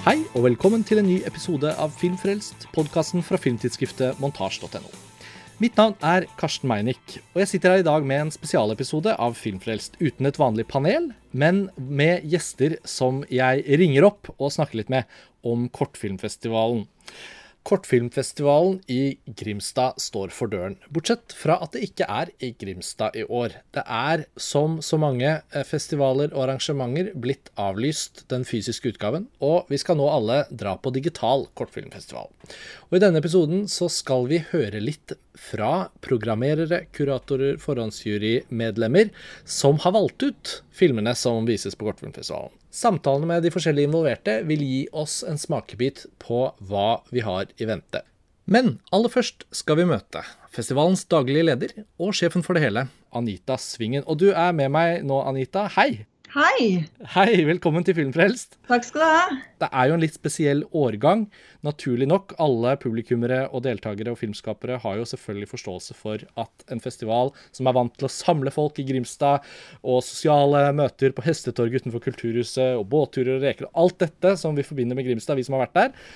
Hei og velkommen til en ny episode av Filmfrelst, podkasten fra filmtidsskriftet montasj.no. Mitt navn er Karsten Meinick, og jeg sitter her i dag med en spesialepisode av Filmfrelst uten et vanlig panel, men med gjester som jeg ringer opp og snakker litt med om Kortfilmfestivalen. Kortfilmfestivalen i Grimstad står for døren, bortsett fra at det ikke er i Grimstad i år. Det er, som så mange eh, festivaler og arrangementer, blitt avlyst den fysiske utgaven, og vi skal nå alle dra på digital kortfilmfestival. Og I denne episoden så skal vi høre litt fra programmerere, kuratorer, forhåndsjurymedlemmer som har valgt ut filmene som vises på Kortfilmfestivalen. Samtalene med de forskjellige involverte vil gi oss en smakebit på hva vi har i vente. Men aller først skal vi møte festivalens daglige leder og sjefen for det hele, Anita Svingen. Og du er med meg nå, Anita. Hei! Hei! Hei, velkommen til Filmfrelst. Takk skal du ha. Det er jo en litt spesiell årgang. Naturlig nok, alle publikummere og deltakere og filmskapere har jo selvfølgelig forståelse for at en festival som er vant til å samle folk i Grimstad, og sosiale møter på hestetorget utenfor Kulturhuset, og båtturer og reker, og alt dette som vi forbinder med Grimstad, vi som har vært der,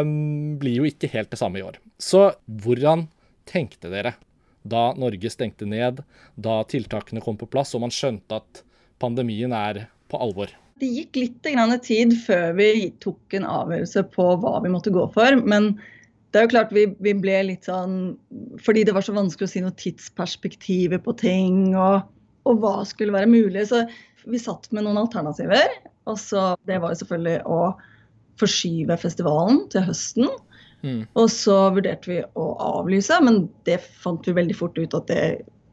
um, blir jo ikke helt det samme i år. Så hvordan tenkte dere da Norge stengte ned, da tiltakene kom på plass og man skjønte at pandemien er på alvor? Det gikk litt tid før vi tok en avgjørelse på hva vi måtte gå for. Men det er jo klart vi, vi ble litt sånn Fordi det var så vanskelig å si noe tidsperspektiv på ting, og, og hva skulle være mulig. Så vi satt med noen alternativer. Og så Det var jo selvfølgelig å forskyve festivalen til høsten. Mm. Og så vurderte vi å avlyse, men det fant vi veldig fort ut at det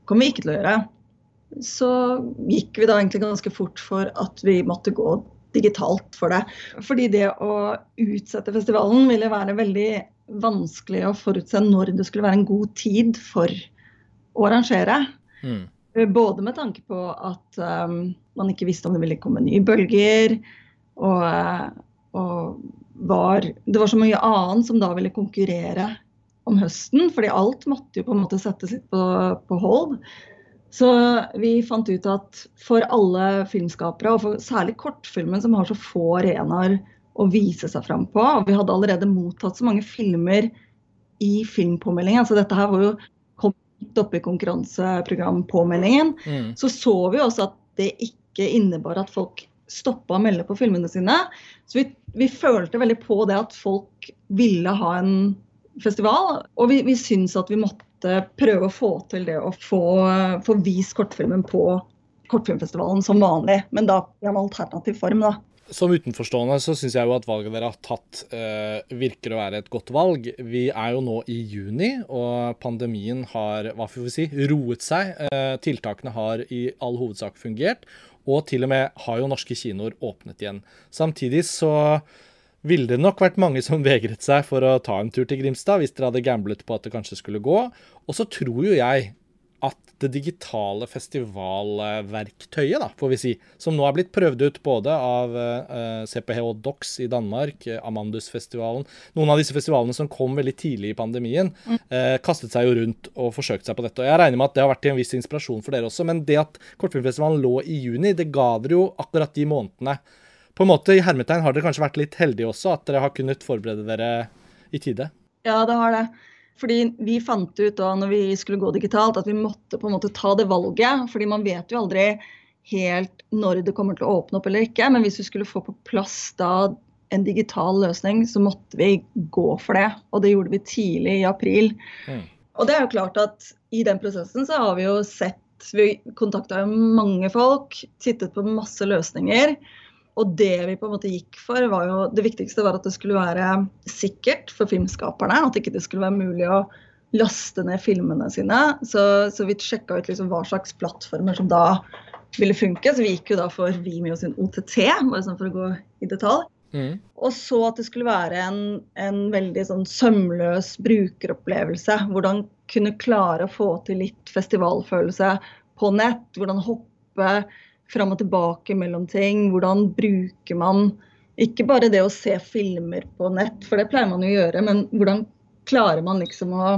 kommer vi ikke til å gjøre så gikk vi da egentlig ganske fort for at vi måtte gå digitalt for det. Fordi det å utsette festivalen ville være veldig vanskelig å forutse når det skulle være en god tid for å arrangere. Mm. Både med tanke på at um, man ikke visste om det ville komme nye bølger, og, og var, det var så mye annet som da ville konkurrere om høsten. fordi alt måtte jo på en måte settes litt på, på hold. Så vi fant ut at for alle filmskapere, og for særlig kortfilmen som har så få arenaer å vise seg fram på, og vi hadde allerede mottatt så mange filmer i filmpåmeldingen, så dette her var jo kommet opp i konkurranseprogrampåmeldingen, mm. så så vi også at det ikke innebar at folk stoppa å melde på filmene sine. Så vi, vi, følte veldig på det at folk ville ha en festival, og vi, vi syns at vi måtte måte prøve å få til det å få, få vist kortfilmen på Kortfilmfestivalen som vanlig, men da i en alternativ form. da. Som utenforstående så syns jeg jo at valget dere har tatt eh, virker å være et godt valg. Vi er jo nå i juni, og pandemien har hva får vi si, roet seg. Eh, tiltakene har i all hovedsak fungert, og til og med har jo norske kinoer åpnet igjen. Samtidig så ville det nok vært mange som vegret seg for å ta en tur til Grimstad hvis dere hadde gamblet på at det kanskje skulle gå. Og så tror jo jeg at det digitale festivalverktøyet, da, får vi si, som nå er blitt prøvd ut både av uh, eh, CPH DOX i Danmark, uh, Amandusfestivalen Noen av disse festivalene som kom veldig tidlig i pandemien, uh, kastet seg jo rundt og forsøkte seg på dette. Og Jeg regner med at det har vært en viss inspirasjon for dere også, men det at Kortfilmfestivalen lå i juni, det ga dere jo akkurat de månedene på en måte i hermetegn har dere kanskje vært litt heldige også, at dere har kunnet forberede dere i tide? Ja, det har det. Fordi vi fant ut da når vi skulle gå digitalt at vi måtte på en måte ta det valget. Fordi man vet jo aldri helt når det kommer til å åpne opp eller ikke. Men hvis vi skulle få på plass da en digital løsning, så måtte vi gå for det. Og det gjorde vi tidlig i april. Mm. Og det er jo klart at i den prosessen så har vi jo sett Vi kontakta mange folk, tittet på masse løsninger. Og det vi på en måte gikk for, var jo Det viktigste var at det skulle være sikkert for filmskaperne. At ikke det skulle være mulig å laste ned filmene sine. Så, så vi sjekka ut liksom hva slags plattformer som da ville funke. Så vi gikk jo da for Vimeo sin OTT, bare sånn for å gå i detalj. Mm. Og så at det skulle være en, en veldig sånn sømløs brukeropplevelse. Hvordan kunne klare å få til litt festivalfølelse på nett. Hvordan hoppe fram og tilbake mellom ting. Hvordan bruker man ikke bare det å se filmer på nett, for det pleier man jo å gjøre, men hvordan klarer man liksom å,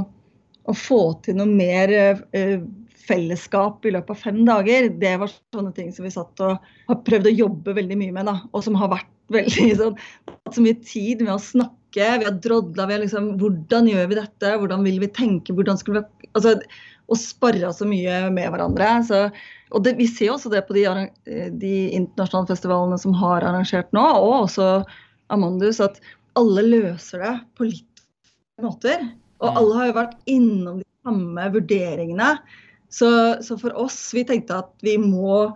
å få til noe mer uh, fellesskap i løpet av fem dager? Det var sånne ting som vi satt og har prøvd å jobbe veldig mye med, da, og som har vært veldig sånn Hatt så mye tid med å snakke. Vi har drodla. Vi har liksom Hvordan gjør vi dette? Hvordan vil vi tenke? Hvordan skulle vi Altså, og sparra så mye med hverandre. Så, og det, vi ser også det på de, de, internasjonale festivalene som har arrangert nå, og også Amandus, at alle løser det på litt måter. Og mm. alle har jo vært innom de samme vurderingene. Så, så for oss, vi tenkte at vi må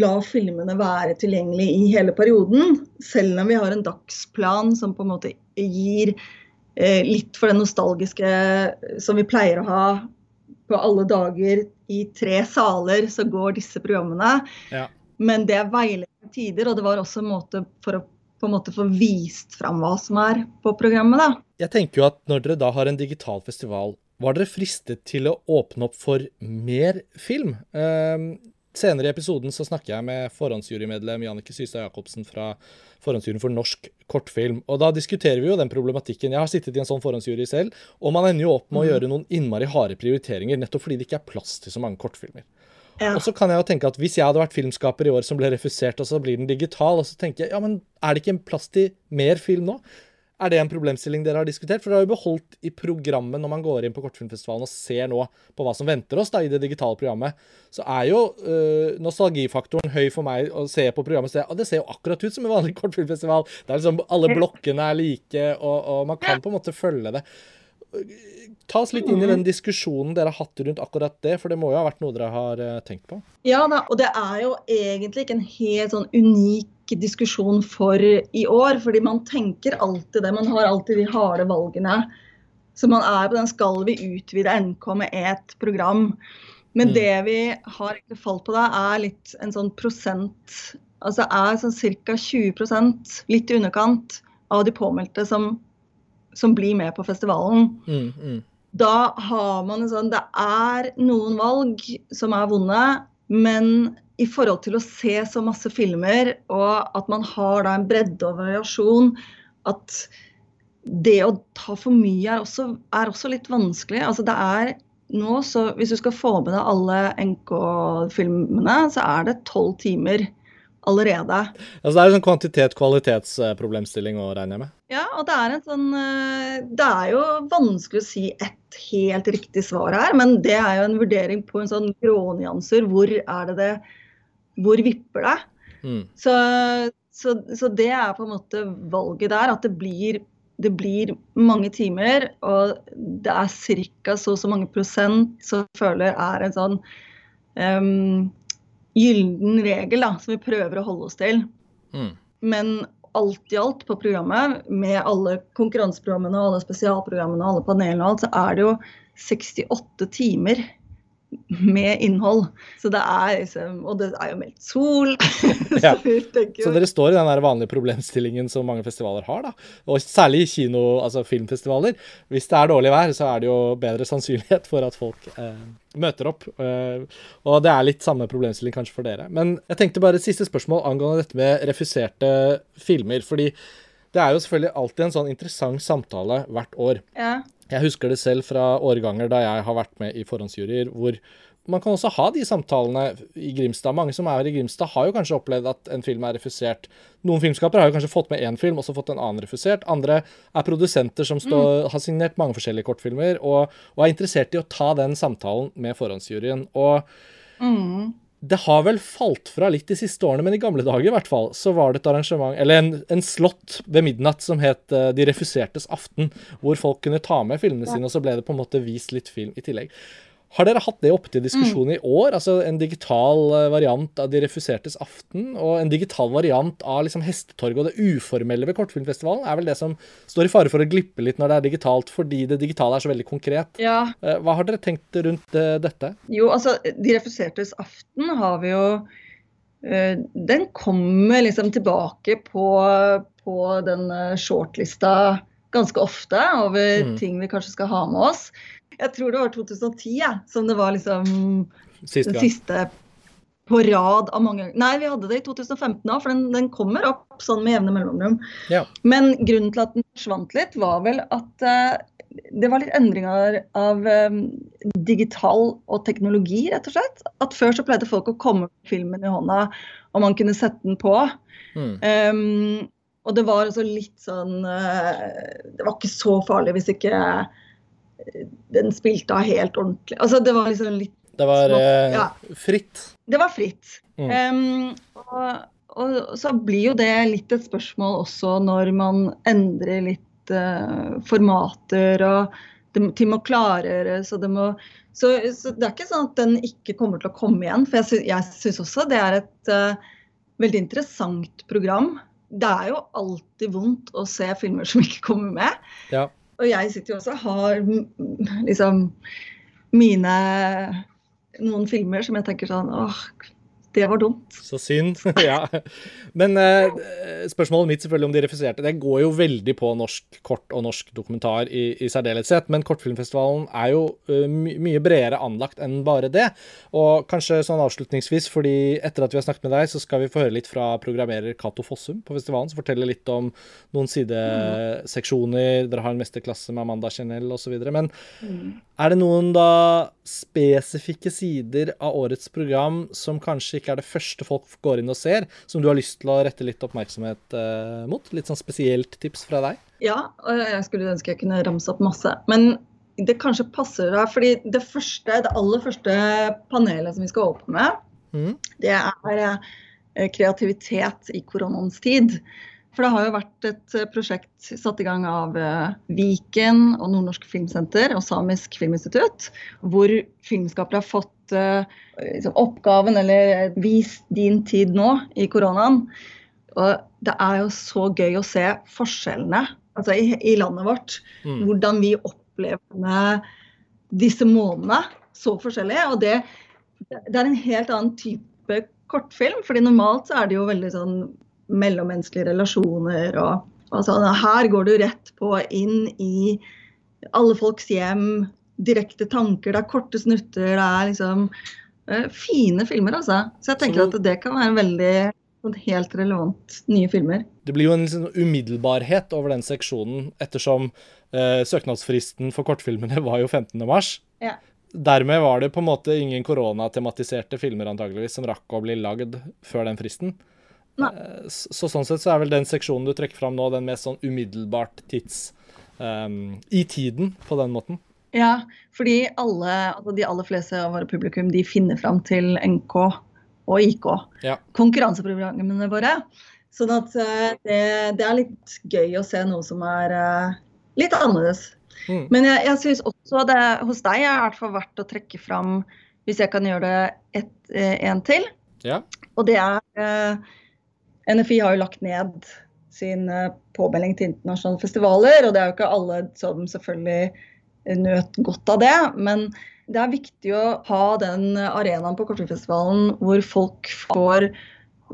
la filmene være tilgjengelige i hele perioden. Selv om vi har en dagsplan som på en måte gir eh, litt for det nostalgiske som vi pleier å ha på alle dager i tre saler, så går disse programmene. Ja. Men det er veiledende tider, og det var også en måte for å på en måte få vist fram hva som er på programmet. da. Jeg tenker jo at når dere da har en digital festival, var dere fristet til å åpne opp for mer film? Senere i episoden så snakker jeg med forhåndsjurymedlem Jannike Systad Jacobsen fra forhåndsjuryen for norsk kortfilm. Og da diskuterer vi jo den problematikken. Jeg har sittet i en sånn forhåndsjury selv, og man ender jo opp med å mm. gjøre noen innmari harde prioriteringer, nettopp fordi det ikke er plass til så mange kortfilmer. Ja. Og så kan jeg jo tenke at Hvis jeg hadde vært filmskaper i år som ble refusert, og så blir den digital, og så tenker jeg ja, men er det ikke en plass til mer film nå? Er det en problemstilling dere har diskutert? For dere har jo beholdt i programmet når man går inn på Kortfilmfestivalen og ser nå på hva som venter oss da i det digitale programmet, så er jo øh, nostalgifaktoren høy for meg å se på programmet. Og det ser jo akkurat ut som en vanlig kortfilmfestival. Det er liksom, Alle blokkene er like, og, og man kan på en måte følge det. Ta oss litt inn i den diskusjonen dere har hatt rundt akkurat det, for det må jo ha vært noe dere har uh, tenkt på? Ja, da, og det er jo egentlig ikke en helt sånn unik diskusjon for i år. Fordi man tenker alltid det. Man har alltid de harde valgene. Så man er på den skal vi utvide NK med et program. Men mm. det vi har falt på da, er litt en sånn prosent Altså er sånn ca. 20 litt i underkant av de påmeldte som som blir med på festivalen. Mm, mm. Da har man en sånn Det er noen valg som er vonde, men i forhold til å se så masse filmer, og at man har da en bredde og variasjon, at det å ta for mye er også, er også litt vanskelig. Altså det er nå, så Hvis du skal få med deg alle NK-filmene, så er det tolv timer allerede. Altså det er en sånn kvantitet-kvalitetsproblemstilling å regne med? Ja, og det er en sånn eh, Det er jo vanskelig å si ett helt riktig svar her, men det er jo en vurdering på en sånn grånyanser. Hvor er det det Hvor vipper det? Mm. Så, så, så, det er på en måte valget der. At det blir, det blir mange timer, og det er ca. så og så mange prosent som føler er en sånn um, gylden regel da, som vi prøver å holde oss til. Mm. Men alt i alt på programmet, med alle konkurranseprogrammene og alle spesialprogrammene og alle panelene og alt, så er det jo 68 timer med innhold. Så det er liksom Og det er jo meldt sol. ja. Så dere står i den der vanlige problemstillingen som mange festivaler har, da. Og særlig kino, altså filmfestivaler. Hvis det er dårlig vær, så er det jo bedre sannsynlighet for at folk eh, møter opp. Eh, og det er litt samme problemstilling kanskje for dere. Men jeg tenkte bare et siste spørsmål angående dette med refuserte filmer. fordi det er jo selvfølgelig alltid en sånn interessant samtale hvert år. Ja. Jeg husker det selv fra årganger da jeg har vært med i forhåndsjuryer, hvor man kan også ha de samtalene i Grimstad. Mange som er i Grimstad, har jo kanskje opplevd at en film er refusert. Noen filmskapere har jo kanskje fått med én film og så fått en annen refusert. Andre er produsenter som står, mm. har signert mange forskjellige kortfilmer og, og, er interessert i å ta den samtalen med forhåndsjuryen. Og mm det har vel falt fra litt de siste årene, men i gamle dager i hvert fall, så var det et arrangement, eller en, en slott ved midnatt som het uh, De refusertes aften, hvor folk kunne ta med filmene sine, og så ble det på en måte vist litt film i tillegg. Har dere hatt det oppe til diskusjon mm. i år? Altså en digital eh, variant av De refusertes aften, og en digital variant av liksom Hestetorget og det uformelle ved Kortfilmfestivalen er vel det som står i fare for å glippe litt når det er digitalt, fordi det digitale er så veldig konkret. Ja. Eh, hva har dere tenkt rundt uh, dette? Jo, altså De refusertes aften har vi jo Den kommer liksom tilbake på, på den shortlista ganske ofte over mm. ting vi kanskje skal ha med oss. Jeg tror det var 2010 ja, som det var liksom siste den siste på rad av mange Nei, vi hadde det i 2015 òg, for den, den, kommer opp sånn med jevne mellomrom. Ja. Men grunnen til at den forsvant litt, var vel at uh, det var litt endringer av um, digital og teknologi, rett og slett. At før så pleide folk å komme med filmen i hånda, og man kunne sette den på. Mm. Um, Og det var altså litt sånn Det var ikke så farlig hvis ikke den spilte av helt ordentlig. Altså det var liksom litt Det var eh, ja. fritt? Det var fritt. Mm. Um, og, og, så blir jo det litt et spørsmål også når man endrer litt uh, formater og det, ting må klargjøres og det må så, så, det er ikke sånn at den ikke kommer til å komme igjen. For jeg, sy syns også det er et uh, veldig interessant program. Det er jo alltid vondt å se filmer som ikke kommer med. Ja. Og jeg sitter jo også og har liksom mine noen filmer som jeg tenker sånn åh, det var dumt. Så synd. ja. Men eh, spørsmålet mitt selvfølgelig om de refuserte. Det går jo veldig på norsk kort og norsk dokumentar i, i særdeleshet. Men Kortfilmfestivalen er jo uh, my mye bredere anlagt enn bare det. Og kanskje sånn avslutningsvis, fordi etter at vi har snakket med deg, så skal vi få høre litt fra programmerer Cato Fossum på festivalen, som forteller litt om noen sideseksjoner. Dere har en mesterklasse med Amanda Chanel osv. Men mm. Er det noen da spesifikke sider av årets program som kanskje ikke er det første folk går inn og ser, som du har lyst til å rette litt oppmerksomhet uh, mot? Litt sånn spesielt tips fra deg? Ja, og jeg skulle ønske jeg kunne ramse opp masse. Men det kanskje passer deg, fordi det første, det aller første panelet som vi skal åpne med, mm. det er uh, kreativitet i koronaens tid. For det har jo vært et prosjekt satt i gang av Viken og Nordnorsk Filmsenter og Samisk Filminstitutt, hvor filmskapere har fått liksom, oppgaven, eller vis din tid nå i koronaen. Og det er jo så gøy å se forskjellene altså i, i landet vårt. Mm. Hvordan vi opplever disse månedene så forskjellige. Og det, det, er en helt annen type kortfilm. fordi normalt så er det jo veldig sånn mellommenneskelige relasjoner og, og sånn. Her går du rett på inn i alle folks hjem, direkte tanker, det er korte snutter. Det er liksom uh, fine filmer, altså. Så jeg tenker at det kan være veldig sånn helt relevant nye filmer. Det blir jo en liksom, umiddelbarhet over den seksjonen, ettersom uh, søknadsfristen for kortfilmene var jo 15. mars. Ja. Dermed var det på en måte ingen koronatematiserte filmer antageligvis som rakk å bli lagd før den fristen. Uh, så sånn sett så er vel den seksjonen du trekker fram nå, den mest sånn umiddelbart tids um, I tiden, på den måten. Ja, fordi alle, altså de aller fleste av våre publikum de finner fram til NK og IK. Ja. Konkurranseprogrammene våre. Sånn at eh, det, det, er litt gøy å se noe som er uh, litt annerledes. Mm. Men jeg, jeg syns også det hos deg er i hvert fall verdt å trekke fram, hvis jeg kan gjøre det et, eh, en til. Ja. Og det er uh, NFI har jo lagt ned sin uh, påmelding til internasjonale festivaler, og det er jo ikke alle som selvfølgelig nøt godt av det. Men det er viktig å ha den arenaen på Kortfilmfestivalen hvor folk får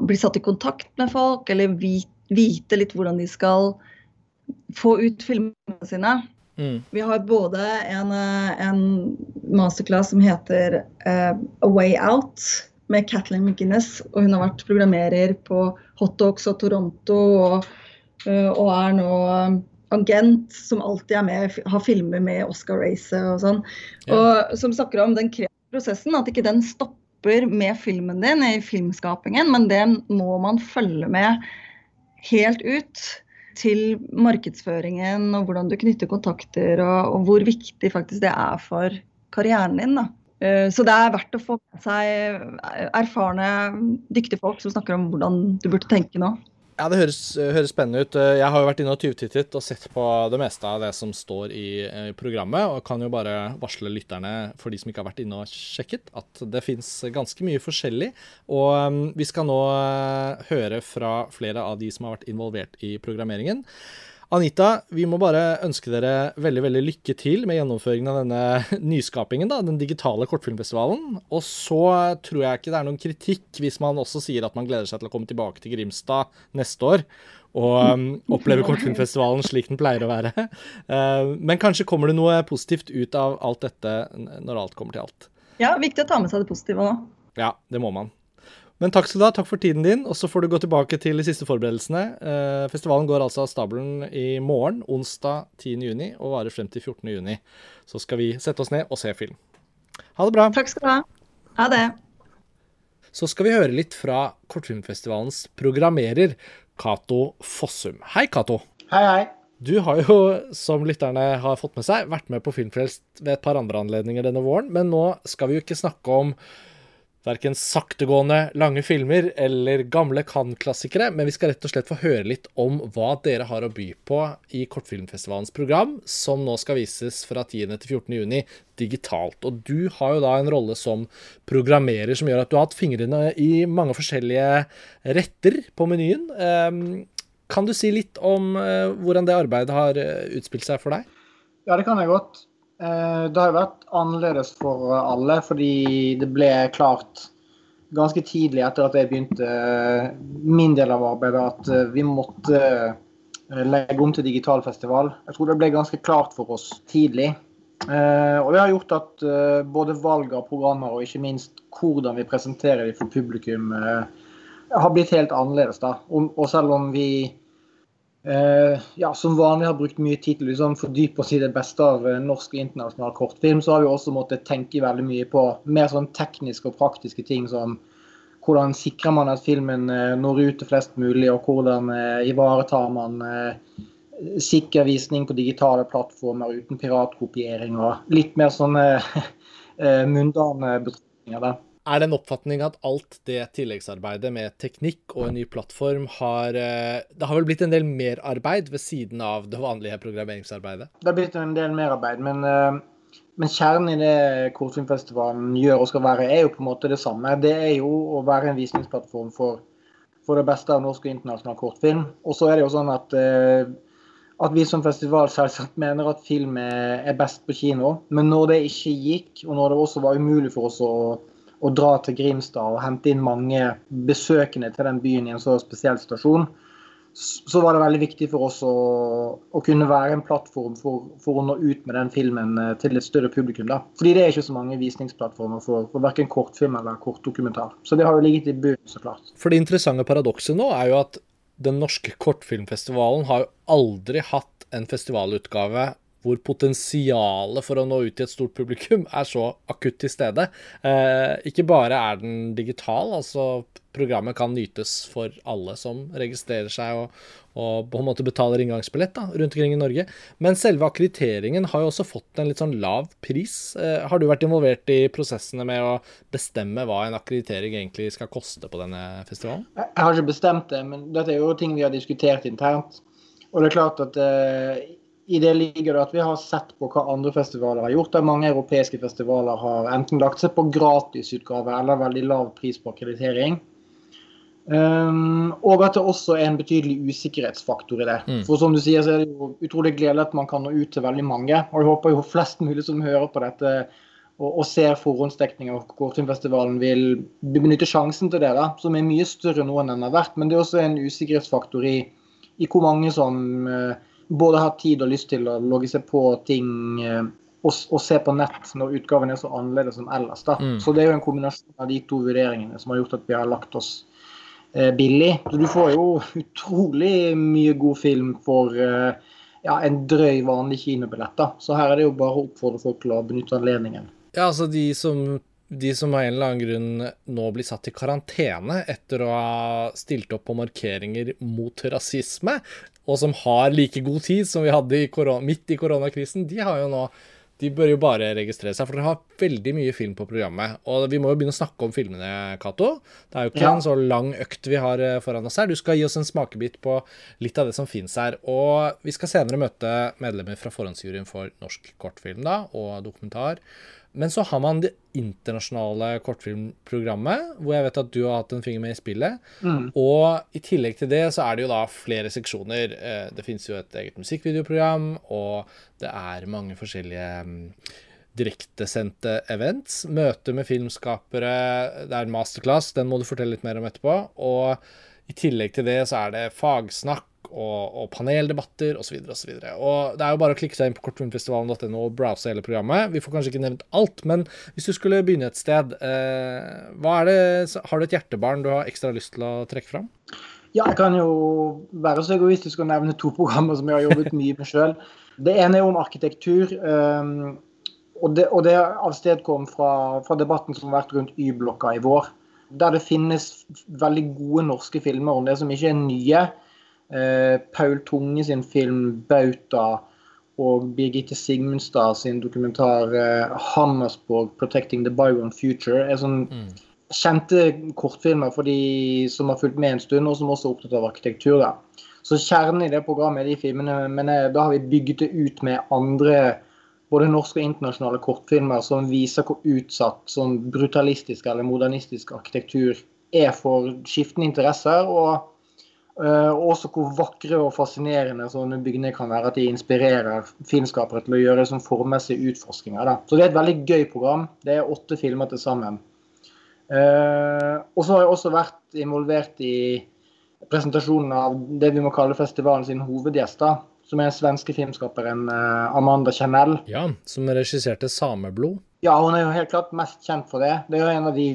bli satt i kontakt med folk, eller vite litt hvordan de skal få ut filmene sine. Mm. Vi har både en, en masterclass som heter uh, A Way Out med Kathleen McGuinness. Og hun har vært programmerer på Hot Dogs og Toronto og, uh, og er nå agent som alltid er med, har filmer med Oscar-racet og sånn. Og Som snakker om den kreative prosessen, at ikke den stopper med filmen din i filmskapingen, men det må man følge med helt ut til markedsføringen og hvordan du knytter kontakter, og, og hvor viktig faktisk det er for karrieren din. da. Eh, så det er verdt å få med seg erfarne, dyktige folk som snakker om hvordan du burde tenke nå. Ja, det høres, høres, spennende ut. Jeg har jo vært inne og tyvtittet og sett på det meste av det som står i, programmet, og kan jo bare varsle lytterne, for de som ikke har vært inne og sjekket, at det fins ganske mye forskjellig. Og vi skal nå høre fra flere av de som har vært involvert i programmeringen. Anita, vi må bare ønske dere veldig veldig lykke til med gjennomføringen av denne nyskapingen, da, den digitale kortfilmfestivalen. Og så tror jeg ikke det er noen kritikk hvis man også sier at man gleder seg til å komme tilbake til Grimstad neste år og um, oppleve kortfilmfestivalen slik den pleier å være. Uh, men kanskje kommer det noe positivt ut av alt dette når alt kommer til alt. Ja, viktig å ta med seg det positive òg. Ja, det må man. Men takk skal du ha. Takk for tiden din. Og så får du gå tilbake til de siste forberedelsene. Eh, festivalen går altså av stabelen i morgen, onsdag 10.6, og varer frem til 14.6. Så skal vi sette oss ned og se film. Ha det bra. Takk skal du ha. Ha det. Så skal vi høre litt fra Kortfilmfestivalens programmerer. Cato Fossum. Hei, Cato. Hei, hei. Du har jo, som lytterne har fått med seg, vært med på Filmfrelst ved et par andre anledninger denne våren, men nå skal vi jo ikke snakke om verken saktegående, lange filmer eller gamle Cannes-klassikere, men vi skal rett og slett få høre litt om hva dere har å by på i Kortfilmfestivalens program, som nå skal vises fra 10. til 14. juni digitalt. Og du har jo da en rolle som programmerer som gjør at du har hatt fingrene i mange forskjellige retter på menyen. Ehm, kan du si litt om eh, hvordan det arbeidet har eh, utspilt seg for deg? Ja, det kan jeg godt. Eh, det har jo vært annerledes for alle, fordi det ble klart ganske tidlig etter at jeg begynte eh, min del av arbeidet, at eh, vi måtte legge om til digital festival. Jeg tror det ble ganske klart for oss tidlig. Og det har gjort at både valg av programmer og ikke minst hvordan vi presenterer dem for publikum, har blitt helt annerledes. da. Og selv om vi Uh, ja, Som vanlig har brukt mye tid til å liksom, fordype oss i det beste av uh, norsk og internasjonal kortfilm. Så har vi også måttet tenke veldig mye på mer sånn tekniske og praktiske ting som hvordan sikrer man at filmen uh, når ut til flest mulig, og hvordan ivaretar man sikker visning på digitale plattformer uten piratkopiering og litt mer sånne mundane betraktninger. der. Er det en oppfatning at alt det tilleggsarbeidet med teknikk og en ny plattform har eh, Det har vel blitt en del merarbeid ved siden av det vanlige programmeringsarbeidet? Det har blitt en del merarbeid, men, eh, men kjernen i det Kortfilmfestivalen gjør og skal være, er jo på en måte det samme. Det er jo å være en visningsplattform for, for det beste av norsk og internasjonal kortfilm. Og så er det jo sånn at eh, at vi som festival selvsagt mener at film er best på kino. Men når det ikke gikk, og når det også var umulig for oss å å dra til Grimstad og hente inn mange besøkende til den byen i en så spesiell situasjon, så var det veldig viktig for oss å, å kunne være en plattform for, for, å nå ut med den filmen eh, til et større publikum. da. Fordi det er ikke så mange visningsplattformer for, for verken kortfilm eller kortdokumentar. Så det har jo ligget i bunnen, så klart. For det interessante paradokset nå er jo at den norske kortfilmfestivalen har jo aldri hatt en festivalutgave hvor potensialet for å nå ut til et stort publikum er så akutt til stede. Eh, ikke bare er den digital, altså programmet kan nytes for alle som registrerer seg og, og på en måte betaler inngangsbillett da, rundt omkring i Norge. Men selve akkrediteringen har jo også fått en litt sånn lav pris. Eh, har du vært involvert i prosessene med å bestemme hva en akkreditering egentlig skal koste på denne festivalen? Jeg har ikke bestemt det, men dette er jo ting vi har diskutert internt. Og det er klart at eh, i det ligger det at vi har sett på hva andre festivaler har gjort. Der mange europeiske festivaler har enten lagt seg på gratisutgave eller veldig lav pris på akkreditering. Um, og at det også er en betydelig usikkerhetsfaktor i det. Mm. For som du sier, så er det jo utrolig gledelig at man kan nå ut til veldig mange. Og jeg håper jo flest mulig som hører på dette og, og ser forhåndsdekning av Kortfilmfestivalen, vil benytte sjansen til det, da, som er mye større nå enn den har vært. Men det er også en usikkerhetsfaktor i, i hvor mange som uh, både har tid og lyst til å logge seg på ting eh, og, og, se på nett når utgaven er så annerledes som ellers. Mm. Så det er jo en kombinasjon av de to vurderingene som har gjort at vi har lagt oss eh, billig. Så du får jo utrolig mye god film for eh, ja, en drøy, vanlig kinobillett. da. Så her er det jo bare å oppfordre folk til å benytte anledningen. Ja, altså de som de som av en eller annen grunn nå blir satt i karantene etter å ha stilt opp på markeringer mot rasisme, og som har like god tid som vi hadde i korona, midt i koronakrisen, de har jo nå de bør jo bare registrere seg, for dere har veldig mye film på programmet. Og vi må jo begynne å snakke om filmene, Cato. Det er jo ikke ja. en så lang økt vi har eh, foran oss her. Du skal gi oss en smakebit på litt av det som fins her. Og vi skal senere møte medlemmer fra forhåndsjuryen for norsk kortfilm da, og dokumentar. Men så har man det internasjonale kortfilmprogrammet, hvor jeg vet at du har hatt en finger med i spillet. Mm. Og i tillegg til det så er det jo da flere seksjoner. Eh, det finnes jo et eget musikkvideoprogram, og det er mange forskjellige mm, direktesendte events. Møte med filmskapere, det er masterclass, den må du fortelle litt mer om etterpå. Og i tillegg til det så er det fagsnakk og, og paneldebatter osv. osv. Det er jo bare å klikke seg inn på kortfilmfestivalen.no og browse hele programmet. Vi får kanskje ikke nevnt alt, men hvis du skulle begynne et sted, eh, det, har du et hjertebarn du har ekstra lyst til å trekke fram? Ja, jeg kan jo være så egoistisk og nevne to programmer som jeg har jobbet mye med sjøl. Det ene er om arkitektur. Um, og det, og det avstedkom fra, fra debatten som har vært rundt Y-blokka i vår. Der det finnes veldig gode norske filmer om det som ikke er nye eh, Paul Tunge sin film 'Bauta' og Birgitte Sigmundstad sin dokumentar eh, 'Hammersborg Protecting the Bygone Future' er sånn Mm. kjente kortfilmer for de som har fulgt med en stund, og som også er opptatt av arkitektur. da. Så kjernen i det programmet er de filmene, men eh, da har vi bygget det ut med andre både norske og internasjonale kortfilmer som viser hvor utsatt sånn brutalistisk eller modernistisk arkitektur er for skiftende interesser. og Uh, også hvor vakre og fascinerende sånne bygninger kan være. At de inspirerer filmskapere til å gjøre sånn formmessige utforskninger. Da. Så det er et veldig gøy program. Det er åtte filmer til sammen. Uh, og så har jeg også vært involvert i presentasjonen av det vi må kalle festivalens sin hovedgjest. da, Som er svenske filmskaperen eh, Amanda Chanel. Ja, som regisserte 'Sameblod'. Ja, hun er jo helt klart mest kjent for det. Det er jo en av de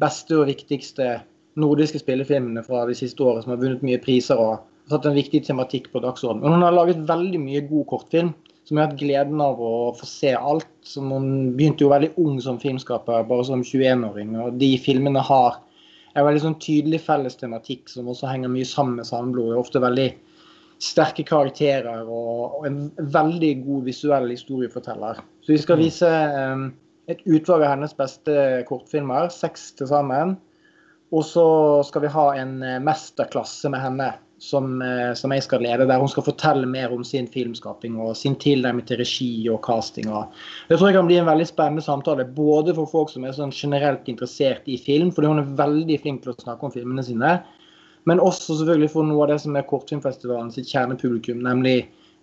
beste og viktigste nordiske spillefilmene fra de siste årene som har vunnet mye priser og satt en viktig tematikk på dagsordenen. Men hun har laget veldig mye god kortfilm som har hatt gleden av å få se alt. Som hun begynte jo veldig ung som filmskaper, bare som 21-åring. Og de filmene har en veldig sånn tydelig felles tematikk som også henger mye sammen med Sandblod. Ofte veldig sterke karakterer og, en veldig god visuell historieforteller. Så vi skal vise um, et utvalg av hennes beste kortfilmer, seks til sammen. Og så skal vi ha en eh, mesterklasse med henne som, eh, som jeg skal lede, der hun skal fortelle mer om sin filmskaping og sin tilnærming til regi og casting. Det tror jeg kan bli en veldig spennende samtale, både for folk som er sånn generelt interessert i film, fordi hun er veldig flink til å snakke om filmene sine, men også selvfølgelig for noe av det som er Kortfilmfestivalen sitt kjernepublikum, nemlig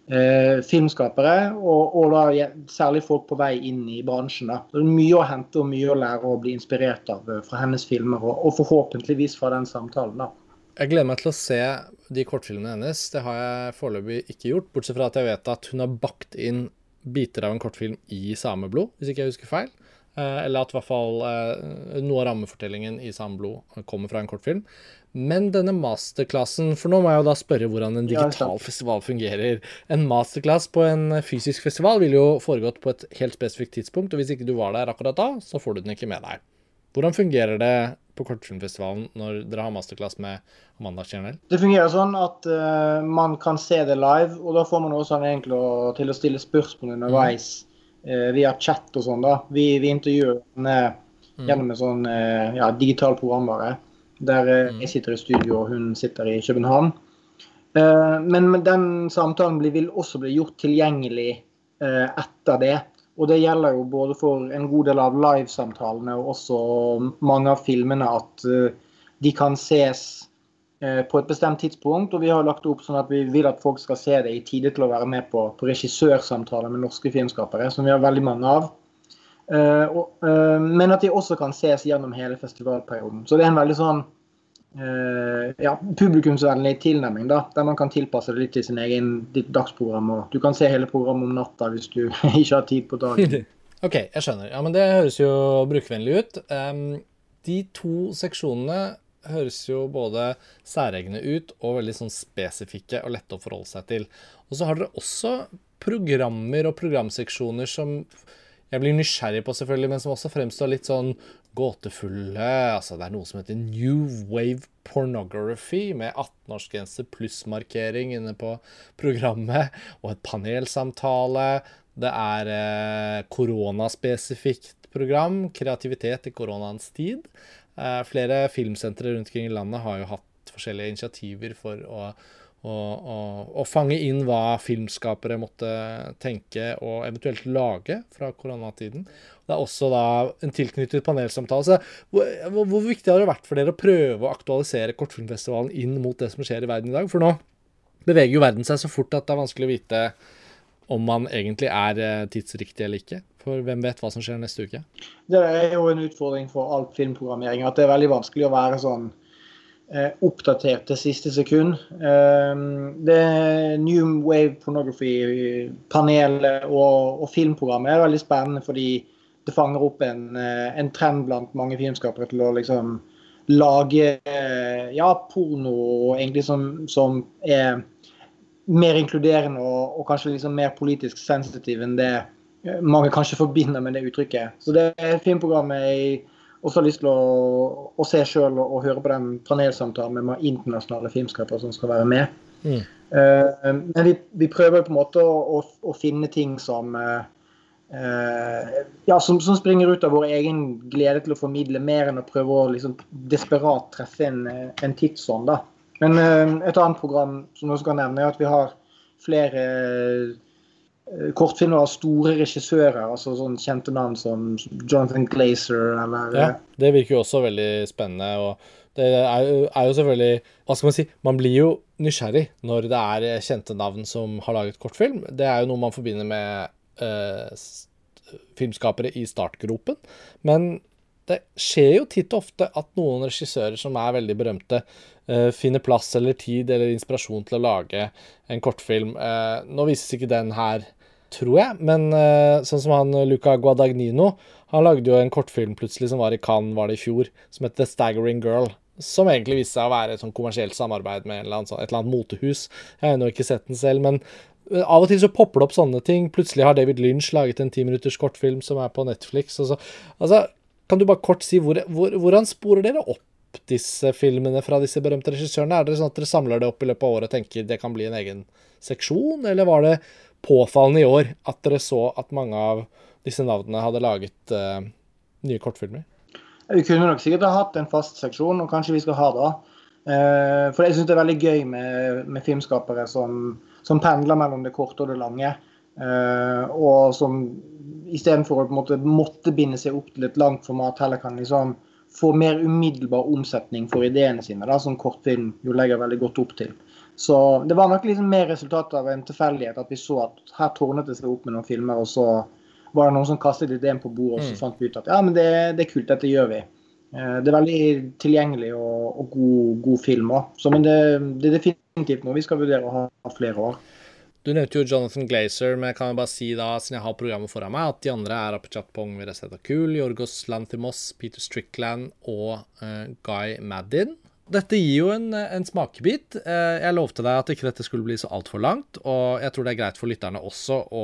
eh, filmskapere, og, og da særlig folk på vei inn i bransjen. Da. Det er mye å hente og mye å lære og bli inspirert av eh, fra hennes filmer, og, og forhåpentligvis fra den samtalen. da. Jeg gleder meg til å se de kortfilmene hennes. Det har jeg foreløpig ikke gjort, bortsett fra at jeg vet at hun har bakt inn biter av en kortfilm i Sameblod, hvis ikke jeg husker feil. Eh, eller at i hvert fall eh, noe av rammefortellingen i Sameblod kommer fra en kortfilm. Men denne masterklassen For nå må jeg jo da spørre hvordan en digital festival fungerer. En masterclass på en fysisk festival ville jo foregått på et helt spesifikt tidspunkt, og hvis ikke du var der akkurat da, så får du den ikke med deg. Hvordan fungerer det på Kortfilmfestivalen når dere har masterclass med Amanda Kjernel? Det fungerer sånn at uh, man kan se det live, og da får man også anledning til å stille spørsmål underveis eh, via chat og sånn. da. Vi, vi intervjuer henne gjennom en sånn eh, ja, digital programvare, der eh, jeg sitter i studio og hun sitter i København. Eh, men, men den samtalen blir, vil også bli gjort tilgjengelig eh, etter det. Og det gjelder jo både for en god del av livesamtalene og også mange av filmene at eh, de kan ses eh, på et bestemt tidspunkt. Og vi har lagt det opp sånn at vi vil at folk skal se det i tide til å være med på, på regissørsamtaler med norske filmskapere, som vi har veldig mange av. Uh, eh, men at de også kan ses gjennom hele festivalperioden. Så det er en veldig sånn uh, ja, publikumsvennlig tilnærming, da, der man kan tilpasse det litt til sin egen ditt dagsprogram. og Du kan se hele programmet om natta hvis du ikke har tid på dagen. OK, jeg skjønner. Ja, men Det høres jo brukervennlig ut. Um, de to seksjonene høres jo både særegne ut og veldig sånn spesifikke og lette å forholde seg til. Og så har dere også programmer og programseksjoner som jeg blir nysgjerrig på, selvfølgelig, men som også fremstår litt sånn gåtefulle. Altså, det er noe som heter New Wave Pornography, med 18-årsgrense pluss-markering inne på programmet, og et panelsamtale. Det er eh, koronaspesifikt program, kreativitet i koronaens tid. Eh, flere filmsentre rundt omkring i landet har jo hatt forskjellige initiativer for å å, å, å fange inn hva filmskapere måtte tenke og eventuelt lage fra koronatiden. Det er også da en tilknyttet panelsamtale. Hvor, hvor viktig har det vært for dere å prøve å aktualisere Kortfilmfestivalen inn mot det som skjer i verden i dag? For nå beveger jo verden seg så fort at det er vanskelig å vite om man egentlig er eh, tidsriktig eller ikke. For hvem vet hva som skjer neste uke? Det er jo en utfordring for all filmprogrammering. At det er veldig vanskelig å være sånn eh, oppdatert til siste sekund. Eh, det New Wave Pornography-panelet og, og, filmprogrammet er veldig spennende fordi det fanger opp en, eh, en trend blant mange filmskapere til å liksom lage eh, ja, porno egentlig som, som er mer inkluderende og, og kanskje liksom mer politisk sensitiv enn det mange kanskje forbinder med det uttrykket. Så det er et filmprogram jeg også har lyst til å, å se sjøl og, og, høre på den panelsamtalen med internasjonale filmskapere som skal være med. Mm. Uh, men vi, vi, prøver på en måte å, å, å finne ting som uh, ja, som, som, springer ut av vår egen glede til å formidle, mer enn å prøve å liksom, desperat treffe en, en tidsånd. da. Men et annet program som jeg skal nevne, er at vi har flere kortfilmer av store regissører, altså sånn kjente navn som Jonathan Glazer eller Ja, det virker jo også veldig spennende. og det er jo, er jo, selvfølgelig Hva skal man si? Man blir jo nysgjerrig når det er kjente navn som har laget kortfilm. Det er jo noe man forbinder med eh, filmskapere i startgropen. Men det skjer jo titt og ofte at noen regissører som er veldig berømte, eh, finner plass eller tid eller inspirasjon til å lage en kortfilm. Eh, nå vises ikke den her, tror jeg, men eh, sånn som han Luca Guadagnino, han lagde jo en kortfilm plutselig som var i Cannes, var det i fjor, som het The Staggering Girl som egentlig viste seg å være et sånn kommersielt samarbeid med eller annen, et eller annet motehus. Jeg har ennå ikke sett den selv, men eh, av og til så popper det opp sånne ting. Plutselig har David Lynch laget en timinutters kortfilm som er på Netflix. Så, altså, kan du bare kort si hvor, hvor, hvordan sporer dere opp disse filmene fra disse berømte regissørene? Er det sånn at dere samler det opp i løpet av året og tenker det kan bli en egen seksjon, eller var det påfallende i år at dere så at mange av disse navnene hadde laget uh, nye kortfilmer? Vi kunne nok sikkert ha hatt en fast seksjon, og kanskje vi skal ha det. Uh, for jeg syns det er veldig gøy med, med filmskapere som, som, pendler mellom det korte og det lange. Uh, og som istedenfor å på en måte måtte binde seg opp til et langt format, heller kan liksom få mer umiddelbar omsetning for ideene sine, da, som kortfilm jo legger veldig godt opp til. Så det var nok liksom mer resultat av en tilfeldighet at vi så at her tårnet det seg opp med noen filmer, og så var det noen som kastet ideen på bordet, og så mm. fant vi ut at ja, men det, det er kult, dette gjør vi. Eh, det er veldig tilgjengelig og, og god, god, film òg. Men det, det, er definitivt noe vi skal vurdere å ha flere år. Du nevnte jo Jonathan Glazer, men jeg kan jo bare si da, siden jeg har programmet foran meg, at de andre er Apichat Pong Kul, Jorgos Lanthimos, Peter Strickland og uh, Guy Maddin. Dette gir jo en, en smakebit. Uh, jeg lovte deg at ikke dette skulle bli så altfor langt, og jeg tror det er greit for lytterne også å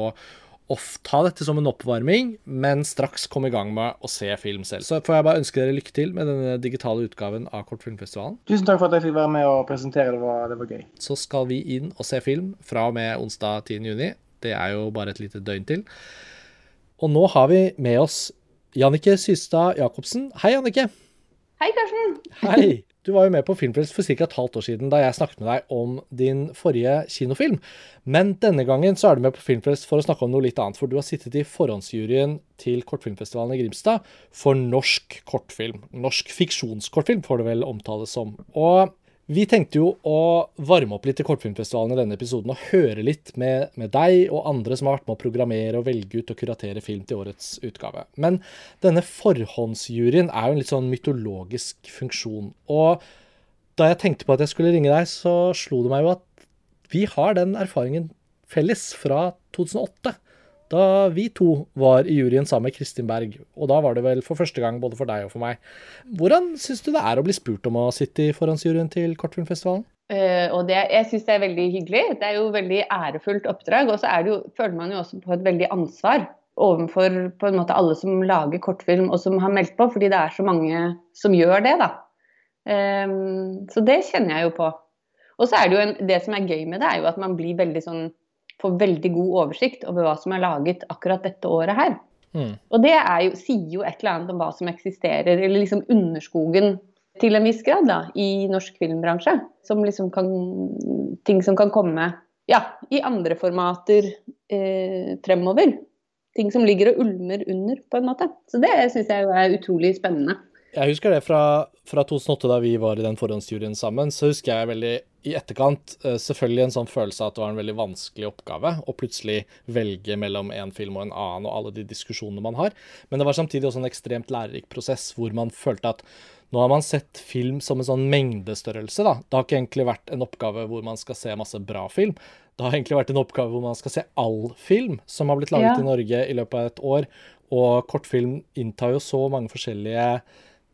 ta dette som en oppvarming, men straks komme i gang med å se film selv. Så får jeg bare ønske dere lykke til med denne digitale utgaven av Kortfilmfestivalen. Tusen takk for at jeg fikk være med og presentere. Det var, det var gøy. Så skal vi inn og se film fra og med onsdag 10.6. Det er jo bare et lite døgn til. Og nå har vi med oss Jannike Systad Jacobsen. Hei, Jannike. Hei, Karsten. Hei. Du var jo med på Filmfrelst for ca. et halvt år siden da jeg snakket med deg om din forrige kinofilm. Men denne gangen så er du med på Filmfrelst for å snakke om noe litt annet. For du har sittet i forhåndsjuryen til Kortfilmfestivalen i Grimstad for norsk kortfilm. Norsk fiksjonskortfilm får det vel omtales som. Og vi tenkte jo å varme opp litt til Kortfilmfestivalen i denne episoden og høre litt med, med, deg og andre som har vært med å programmere og velge ut og kuratere film til årets utgave. Men denne forhåndsjuryen er jo en litt sånn mytologisk funksjon. Og da jeg tenkte på at jeg skulle ringe deg, så slo det meg jo at vi har den erfaringen felles fra 2008 da vi to var i juryen sammen med Kristin Berg. Og da var det vel for første gang både for deg og for meg. Hvordan syns du det er å bli spurt om å sitte i forhåndsjuryen til Kortfilmfestivalen? Uh, og det, jeg syns det er veldig hyggelig. Det er jo veldig ærefullt oppdrag. Og så føler man jo også på et veldig ansvar overfor på en måte alle som lager kortfilm og som har meldt på, fordi det er så mange som gjør det, da. Um, så det kjenner jeg jo på. Og så er det jo en, det som er gøy med det, er jo at man blir veldig sånn får veldig god oversikt over hva som er laget akkurat dette året her. Mm. Og det jo, sier jo et eller annet om hva som eksisterer, eller liksom underskogen til en viss grad da, i norsk filmbransje. Som liksom kan, ting som kan komme ja, i andre formater eh, fremover. Ting som ligger og ulmer under, på en måte. Så det syns jeg er utrolig spennende. Jeg husker det fra, fra 2008, da vi var i den forhåndsjuryen sammen. Så husker jeg veldig i etterkant eh, selvfølgelig en sånn følelse av at det var en veldig vanskelig oppgave å plutselig velge mellom en film og en annen og alle de diskusjonene man har. Men det var samtidig også en ekstremt lærerik prosess hvor man følte at nå har man sett film som en sånn mengdestørrelse. da. Det har ikke egentlig vært en oppgave hvor man skal se masse bra film. Det har egentlig vært en oppgave hvor man skal se all film som har blitt laget ja. i Norge i løpet av et år. Og kortfilm inntar jo så mange forskjellige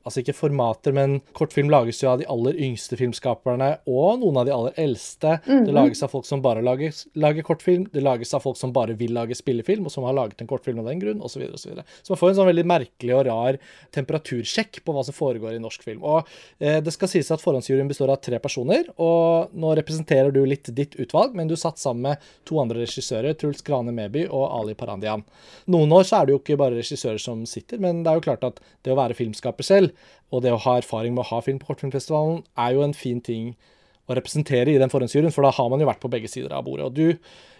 Altså ikke formater, men kortfilm lages jo av de aller yngste filmskaperne og noen av de aller eldste. Mhm. Det lages av folk som bare lager, lager kortfilm, det lages av folk som bare vil lage spillefilm, og som har laget en kortfilm av den grunn, osv. Så, videre, og så, videre. så man får en sånn veldig merkelig og rar temperatursjekk på hva som foregår i norsk film. Og eh, det skal sies at forhåndsjuryen består av tre personer, og nå representerer du litt ditt utvalg, men du satt sammen med to andre regissører, Truls Grane Meby og Ali Parandian. Noen år så er det jo ikke bare regissører som sitter, men det er jo klart at det å være filmskaper og det å ha erfaring med å ha film på Kortfilmfestivalen, er jo en fin ting å representere i den forhåndsjuryen, for da har man jo vært på begge sider av bordet. Og du,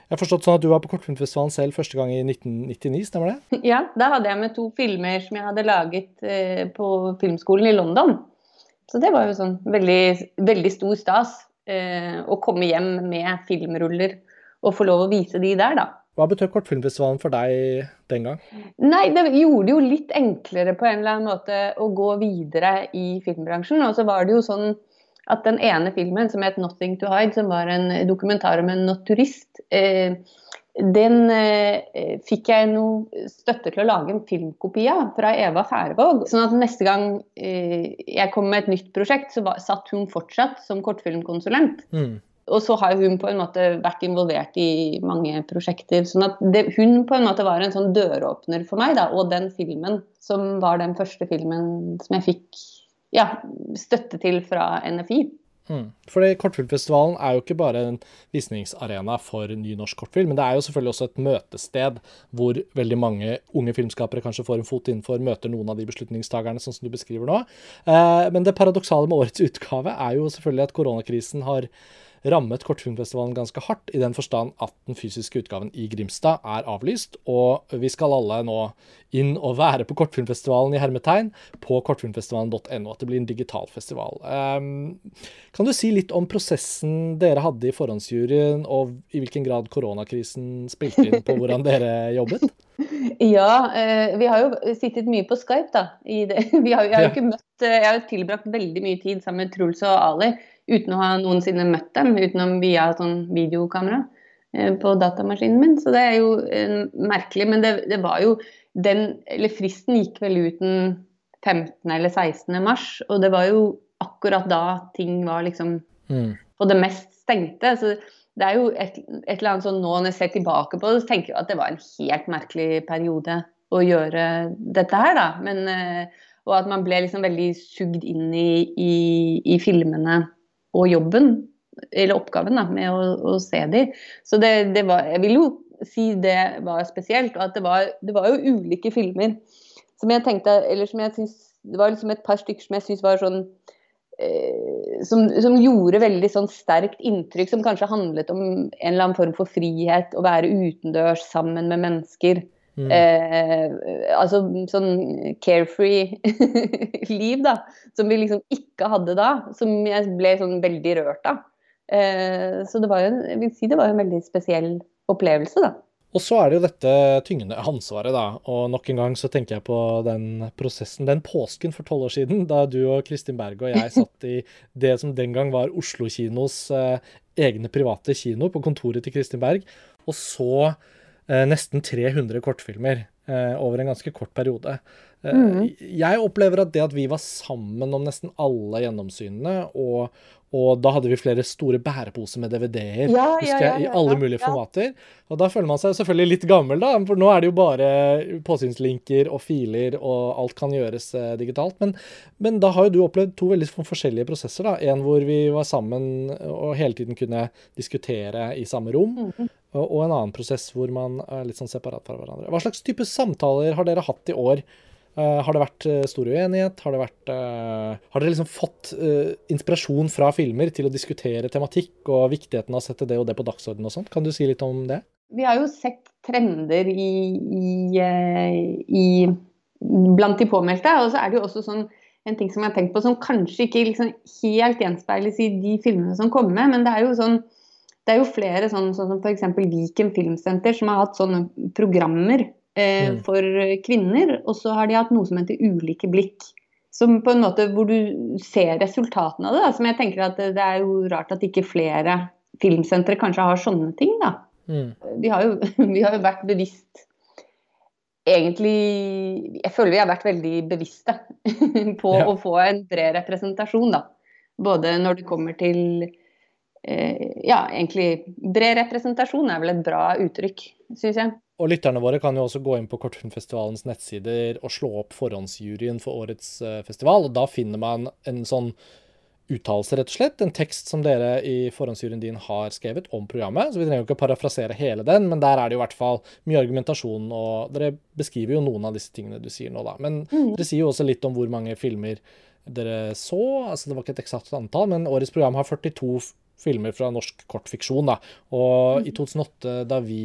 jeg har forstått sånn at du var på Kortfilmfestivalen selv første gang i 1999, stemmer det? Ja, da hadde jeg med to filmer som jeg hadde laget eh, på filmskolen i London. Så det var jo sånn veldig, veldig stor stas eh, å komme hjem med filmruller og få lov å vise de der, da. Hva betød Kortfilmfestivalen for deg den gang? Nei, det gjorde det jo litt enklere på en eller annen måte å gå videre i filmbransjen. Og så var det jo sånn at den ene filmen som het 'Nothing to Hide', som var en dokumentar om en naturist, eh, den eh, fikk jeg noe støtte til å lage en filmkopi av fra Eva Færvåg. Sånn at neste gang eh, jeg kom med et nytt prosjekt, så var, satt hun fortsatt som kortfilmkonsulent. Mm. Og så har hun på en måte vært involvert i mange prosjekter. sånn at det, hun på en måte var en sånn døråpner for meg, da, og den filmen som var den første filmen som jeg fikk ja, støtte til fra NFI. Mm. Fordi Kortfilmfestivalen er jo ikke bare en visningsarena for ny norsk kortfilm, men det er jo selvfølgelig også et møtested hvor veldig mange unge filmskapere kanskje får en fot innenfor, møter noen av de beslutningstagerne, sånn som du beskriver nå. Eh, men det paradoksale med årets utgave er jo selvfølgelig at koronakrisen har rammet Kortfilmfestivalen ganske hardt, i den forstand at den fysiske utgaven i Grimstad er avlyst, og vi skal alle nå inn og være på Kortfilmfestivalen i hermetegn på kortfilmfestivalen.no, at det blir en digital festival. Um, kan du si litt om prosessen dere hadde i forhåndsjuryen, og i hvilken grad koronakrisen spilte inn på hvordan dere jobbet? Ja, eh, vi har jo sittet mye på Skype, da. Vi har, jeg har jo ikke møtt Jeg har tilbrakt veldig mye tid sammen med Truls og Ali uten å ha noensinne møtt dem, utenom via sånn videokamera eh, på datamaskinen min. Så det er jo eh, merkelig. Men det, det, var jo den Eller fristen gikk vel ut den 15. eller 16. mars, og det var jo akkurat da ting var liksom mm. på det mest stengte. så det er jo et, et, eller annet sånn nå når jeg ser tilbake på det, så tenker jeg at det var en helt merkelig periode å gjøre dette her, da. Men, eh, og at man ble liksom veldig sugd inn i, i, i filmene og jobben, eller oppgaven da, med å, å se de. Så det, det, var Jeg vil jo si det var spesielt. Og at det var, det var jo ulike filmer som jeg tenkte Eller som jeg syns Det var liksom et par stykker som jeg syns var sånn eh, som, som, gjorde veldig sånn sterkt inntrykk, som kanskje handlet om en eller annen form for frihet, å være utendørs sammen med mennesker. Mm. Eh, altså sånn carefree liv, da. Som vi liksom ikke hadde da. Som jeg ble sånn veldig rørt av. Eh, så det var jo, jeg vil si det var en veldig spesiell opplevelse, da. Og så er det jo dette tyngende ansvaret, da. Og nok en gang så tenker jeg på den prosessen, den påsken for tolv år siden, da du og Kristin Berg og jeg satt i det som den gang var Oslo kinos eh, egne private kino, på kontoret til Kristin Berg, og så nesten 300 kortfilmer eh, over en ganske kort periode. Eh, mm. Jeg opplever at det at vi var sammen om nesten alle gjennomsynene, og, og da hadde vi flere store bæreposer med DVD-er ja, ja, ja, i alle mulige formater. Og da føler man seg selvfølgelig litt gammel, da, for nå er det jo bare påsynslinker og filer, og alt kan gjøres eh, digitalt. Men, men, da har jo du opplevd to veldig forskjellige prosesser. da. En hvor vi var sammen og hele tiden kunne diskutere i samme rom. Mm og en annen prosess hvor man er litt sånn separat fra hverandre. Hva slags type samtaler har dere hatt i år? Uh, har det vært uh, stor uenighet? Har, det vært, uh, har dere liksom fått inspirasjon fra filmer til å diskutere tematikk og viktigheten av å sette det og det på dagsordenen og sånt? Kan du si litt om det? Vi har jo sett trender i, i, i blant de påmeldte. Og så er det jo også sånn en ting som jeg har tenkt på som kanskje ikke liksom helt gjenspeiles i de filmene som kommer, men det er jo sånn det er jo flere, sånn, sånn som f.eks. Viken Filmsenter, som har hatt sånne programmer eh, mm. for kvinner. Og så har de hatt noe som heter Ulike blikk. Som på en måte hvor du ser resultatene av det. Da. Som jeg tenker at det, det er jo rart at ikke flere filmsentre kanskje har sånne ting, da. Mm. Vi, har jo, vi, har jo, vært bevisst egentlig Jeg føler vi har vært veldig bevisste på Ja. å få en bred representasjon, da. Både når det kommer til eh, Ja, egentlig bred representasjon er vel et bra uttrykk, syns jeg. Og lytterne våre kan jo også gå inn på Kortfilmfestivalens nettsider og slå opp forhåndsjuryen for årets eh, festival, og da finner man en sånn uttalelse, rett og slett. En tekst som dere i forhåndsjuryen din har skrevet om programmet. Så vi trenger jo ikke parafrasere hele den, men der er det jo i hvert fall mye argumentasjon, og dere beskriver jo noen av disse tingene du sier nå, da. Men dere sier jo også litt om hvor mange filmer dere så. Altså det var ikke et eksakt antall, men årets program har 42 f- filmer fra norsk kortfiksjon, da. Og i 2008, da vi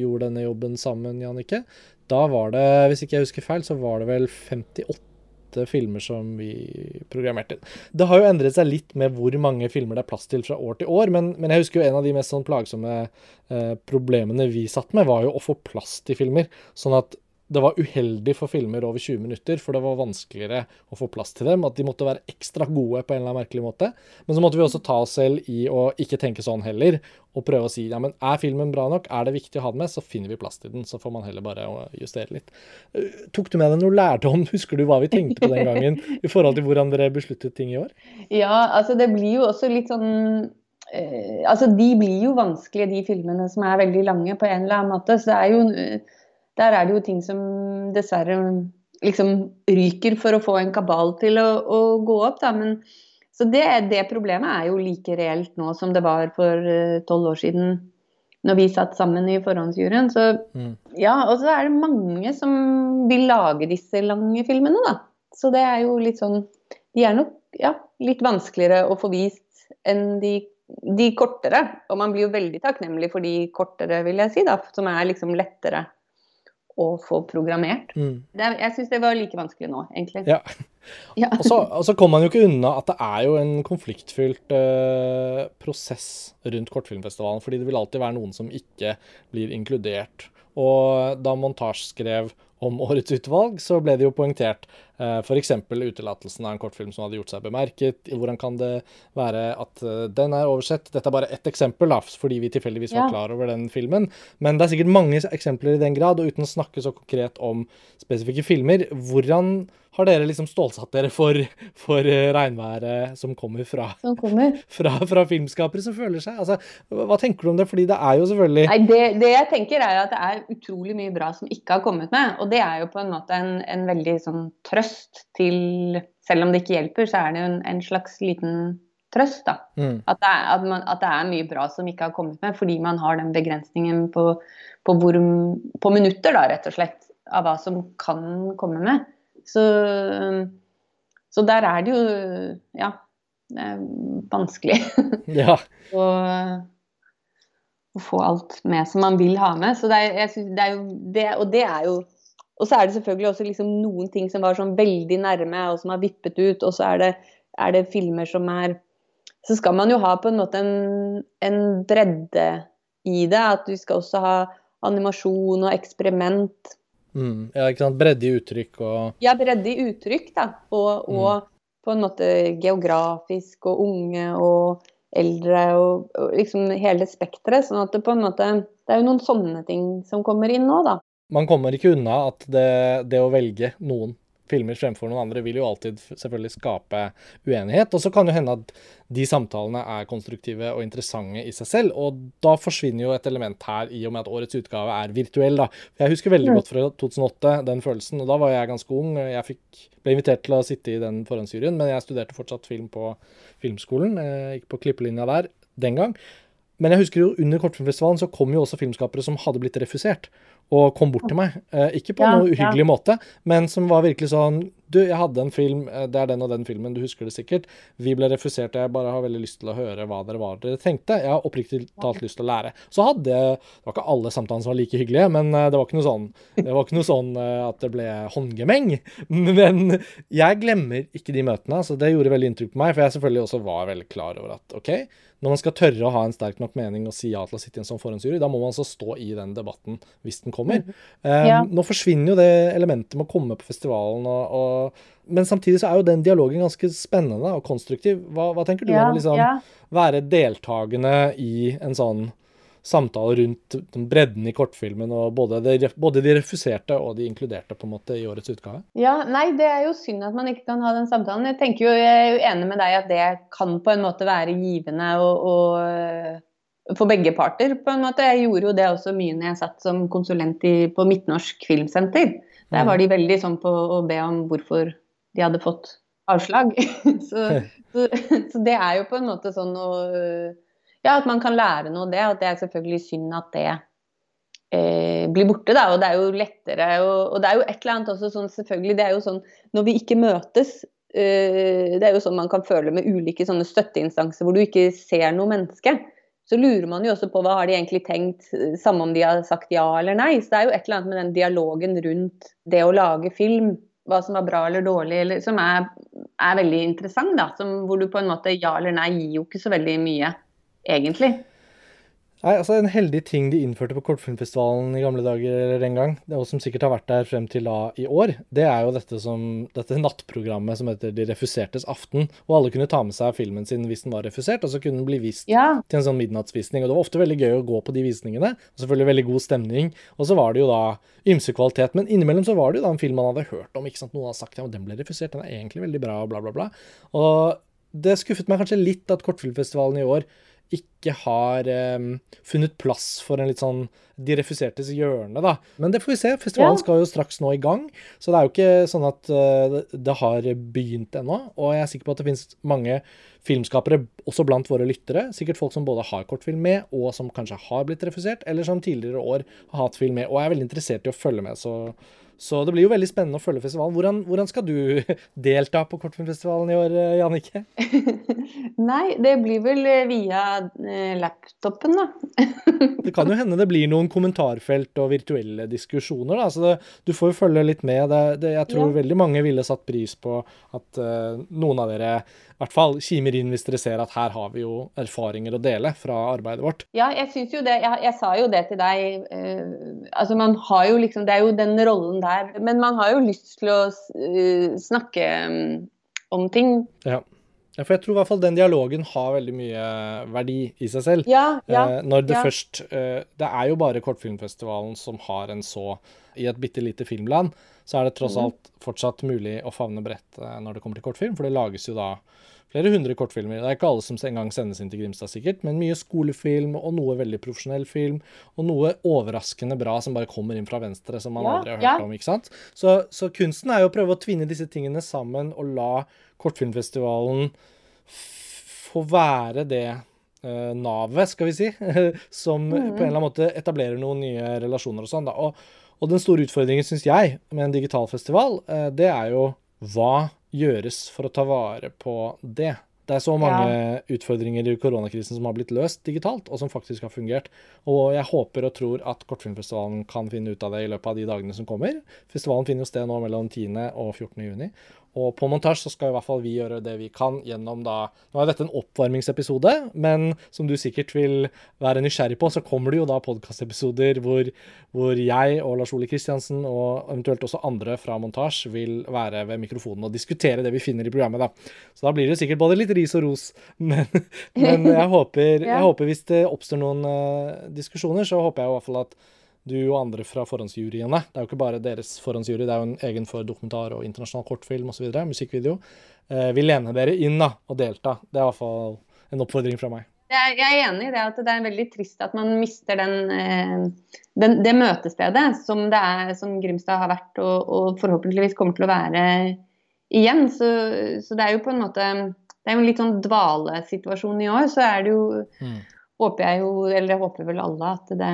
gjorde denne jobben sammen, Jannicke, da var det, hvis ikke jeg husker feil, så var det vel 58 filmer som vi programmerte. Det har jo endret seg litt med hvor mange filmer det er plass til fra år til år, men, men jeg husker jo en av de mest sånn plagsomme eh, problemene vi satt med, var jo å få plass til filmer. Sånn at det var uheldig for filmer over 20 minutter, for det var vanskeligere å få plass til dem. At de måtte være ekstra gode på en eller annen merkelig måte. Men så måtte vi også ta oss selv i å ikke tenke sånn heller, og prøve å si ja, men er filmen bra nok, er det viktig å ha den med, så finner vi plass til den. Så får man heller bare justere litt. Eh, Tok du med deg noe lærdom, husker du hva vi tenkte på den gangen, i forhold til hvordan dere besluttet ting i år? Ja, altså det blir jo også litt sånn eh, Altså de blir jo vanskelige, de filmene som er veldig lange på en eller annen måte. Så det er jo eh, Der er det jo ting som dessverre liksom ryker for å få en kabal til å, å gå opp, da. Men så det, det problemet er jo like reelt nå som det var for eh, tolv år siden når vi satt sammen i forhåndsjuryen. Så Mm. ja, og så er det mange som vil lage disse lange filmene, da. Så det er jo litt sånn De er nok ja, litt vanskeligere å få vist enn de, de kortere. Og man blir jo veldig takknemlig for de kortere, vil jeg si, da, som er liksom lettere å få programmert. Mm. Det jeg syns det var like vanskelig nå, egentlig. Ja. Ja. Og så, og så kommer man jo ikke unna at det er jo en konfliktfylt eh, prosess rundt kortfilmfestivalen, fordi det vil alltid være noen som ikke blir inkludert. Og da Montasj skrev om årets utvalg, så ble det jo poengtert eh, f.eks. utelatelsen av en kortfilm som hadde gjort seg bemerket. Hvordan kan det være at eh, den er oversett? Dette er bare ett eksempel, da, fordi vi tilfeldigvis var klar over den filmen. Men det er sikkert mange eksempler i den grad, og uten å snakke så konkret om spesifikke filmer, hvordan har dere liksom stålsatt dere for, for eh, regnværet som kommer fra, Som kommer. fra, fra filmskapere som føler seg altså, Hva hva tenker du om det? Fordi det er jo selvfølgelig Nei, det, det jeg tenker er at det er utrolig mye bra som ikke har kommet med. Og det er jo på en måte en, en veldig sånn trøst til Selv om det ikke hjelper, så er det jo en, en slags liten trøst, da. mm, At det, er, at, man, at det er mye bra som ikke har kommet med, fordi man har den begrensningen på, på, hvor, på minutter, da, rett og slett, av hva som kan komme med. Så, så der er det jo Ja, det er vanskelig Ja. å, å få alt med som man vil ha med. Så det er, synes, det er jo det, og det er jo Og så er det selvfølgelig også liksom noen ting som var sånn veldig nærme, og som har vippet ut, og så er det, er det filmer som er Så skal man jo ha på en måte en, en bredde i det. At du skal også ha animasjon og eksperiment. Mm, ja, ikke sant. Bredde i uttrykk og Ja, bredde i uttrykk, da. Og, og på en måte geografisk og unge og eldre og, og liksom hele spekteret. Sånn at det på en måte Det er jo noen sånne ting som kommer inn nå, da. Man kommer ikke unna at det, det å velge noen filmer fremfor noen andre vil jo alltid selvfølgelig skape uenighet. Og så kan det hende at de samtalene er konstruktive og interessante i seg selv. Og da forsvinner jo et element her i og med at årets utgave er virtuell. da. Jeg husker veldig Mm. godt fra 2008 den følelsen, og da var jeg ganske ung. Jeg fikk, ble invitert til å sitte i den forhåndsjuryen, men jeg studerte fortsatt film på filmskolen. Jeg gikk på klippelinja der den gang. Men jeg husker jo under Kortfilmfestivalen så kom jo også filmskapere som hadde blitt refusert, og kom bort til meg. Eh, ikke på Ja, noe ja. uhyggelig måte, men som var virkelig sånn Du, jeg hadde en film, eh, det er den og den filmen, du husker det sikkert. Vi ble refusert, jeg bare har veldig lyst til å høre hva dere var dere tenkte. Jeg har oppriktig talt lyst til å lære. Så hadde jeg Det var ikke alle samtalene som var like hyggelige, men eh, det var ikke noe sånn, det var ikke noe sånn at det ble håndgemeng. Men jeg glemmer ikke de møtene, så det gjorde veldig inntrykk på meg. For jeg selvfølgelig også var veldig klar over at OK, når man skal tørre å ha en sterk nok mening og si ja til å sitte i en sånn forhåndsjury, da må man altså stå i den debatten hvis den kommer. Eh, Ja. Nå forsvinner jo det elementet med å komme på festivalen, og, og, men samtidig så er jo den dialogen ganske spennende og konstruktiv. Hva, hva tenker du om å liksom ja. være deltakende i en sånn samtale rundt den bredden i kortfilmen, og både, det, både de refuserte og de inkluderte på en måte i årets utgave? Ja, nei, det er jo synd at man ikke kan ha den samtalen. Jeg tenker jo, jeg er jo enig med deg at det kan på en måte være givende og, og for begge parter, på en måte. Jeg gjorde jo det også mye når jeg satt som konsulent i, på Midtnorsk Filmsenter. Der var de veldig sånn på å be om hvorfor de hadde fått avslag. så, så, så, det er jo på en måte sånn å Ja, at man kan lære noe av det. At det er selvfølgelig synd at det eh, blir borte, da. Og det er jo lettere og, og, det er jo et eller annet også sånn selvfølgelig Det er jo sånn når vi ikke møtes eh, Det er jo sånn man kan føle med ulike sånne støtteinstanser hvor du ikke ser noe menneske. Så lurer man jo også på hva har de egentlig tenkt, samme om de har sagt ja eller nei. Så det er jo et eller annet med den dialogen rundt det å lage film hva som var bra eller dårlig, eller, som er, er, veldig interessant. da, som, Hvor du på en måte ja eller nei gir jo ikke så veldig mye, egentlig. Nei, altså En heldig ting de innførte på Kortfilmfestivalen i gamle dager eller en gang, og som sikkert har vært der frem til da i år, det er jo dette, som, dette nattprogrammet som heter De refusertes aften. Og alle kunne ta med seg filmen sin hvis den var refusert, og så kunne den bli vist ja. til en sånn midnattsvisning. Og det var ofte veldig gøy å gå på de visningene. og Selvfølgelig veldig god stemning. Og så var det jo da ymse kvalitet. Men innimellom så var det jo da en film man hadde hørt om. ikke sant, Noen hadde sagt ja, den ble refusert, den er egentlig veldig bra, og bla, bla, bla. Og det skuffet meg kanskje litt at Kortfilmfestivalen i år ikke har um, funnet plass for en litt sånn de refusertes hjørne, da. Men det får vi se. Festivalen ja. skal jo straks nå i gang, så det er jo ikke sånn at uh, det har begynt ennå. Og jeg er sikker på at det finnes mange filmskapere, også blant våre lyttere, sikkert folk som både har kortfilm med, og som kanskje har blitt refusert, eller som tidligere år har hatt film med, og er veldig interessert i å følge med. så så det blir jo veldig spennende å følge festivalen. Hvordan, hvordan skal du delta på Kortfilmfestivalen i år, eh, Jannicke? Nei, det blir vel eh, via eh, laptopen, da. det kan jo hende det blir noen kommentarfelt og virtuelle diskusjoner, da. Så det, du får jo følge litt med. Det, det, jeg tror ja. veldig mange ville satt pris på at uh, noen av dere i hvert fall kimer inn hvis dere ser at her har vi jo erfaringer å dele fra arbeidet vårt. Ja, jeg syns jo det. Jeg, jeg, sa jo det til deg. Uh, altså man har jo liksom Det er jo den rollen der. Men man har jo lyst til å uh, snakke um, om ting. Ja. Ja, for jeg tror i hvert fall den dialogen har veldig mye verdi i seg selv. Ja, ja, eh, når det ja. først eh, Det er jo bare Kortfilmfestivalen som har en så I et bitte lite filmland, så er det tross mm. alt fortsatt mulig å favne bredt eh, når det kommer til kortfilm, for det lages jo da flere hundre kortfilmer. Det er ikke alle som engang sendes inn til Grimstad, sikkert, men mye skolefilm og noe veldig profesjonell film. Og noe overraskende bra som bare kommer inn fra venstre, som man ja, aldri har hørt ja. om. ikke sant? Så, så, kunsten er jo å prøve å tvinne disse tingene sammen og la kortfilmfestivalen få være det uh, navet, skal vi si, som mm. på en eller annen måte etablerer noen nye relasjoner og sånn. da. Og, og, den store utfordringen, syns jeg, med en digital festival, uh, det er jo hva gjøres for å ta vare på det? Det er så mange ja. utfordringer i koronakrisen som har blitt løst digitalt, og som faktisk har fungert. Og jeg håper og tror at Kortfilmfestivalen kan finne ut av det i løpet av de dagene som kommer. Festivalen finner jo sted nå mellom 10. og 14. juni. Og på montasje så skal i hvert fall vi gjøre det vi kan gjennom da Nå er dette en oppvarmingsepisode, men som du sikkert vil være nysgjerrig på, så kommer det jo da podkastepisoder hvor, hvor jeg og Lars Ole Kristiansen og eventuelt også andre fra montasje vil være ved mikrofonen og diskutere det vi finner i programmet, da. Så da blir det sikkert både litt ris og ros, men, men jeg, håper, jeg håper hvis det oppstår noen uh, diskusjoner, så håper jeg i hvert fall at du og andre fra forhåndsjuryene. Det er jo ikke bare deres forhåndsjury, det er jo en egen for dokumentar og internasjonal kortfilm osv. Musikkvideo. Eh, vil lene dere inn da, og delta. Det er i hvert fall en oppfordring fra meg. Jeg er enig i det at det er veldig trist at man mister den, eh, den, det møtestedet som, det er, som Grimstad har vært og, og, forhåpentligvis kommer til å være igjen. Så, så, det er jo på en måte Det er jo en litt sånn dvalesituasjon i år. Så er det jo mm. Håper jeg jo, eller jeg håper vel alle, at det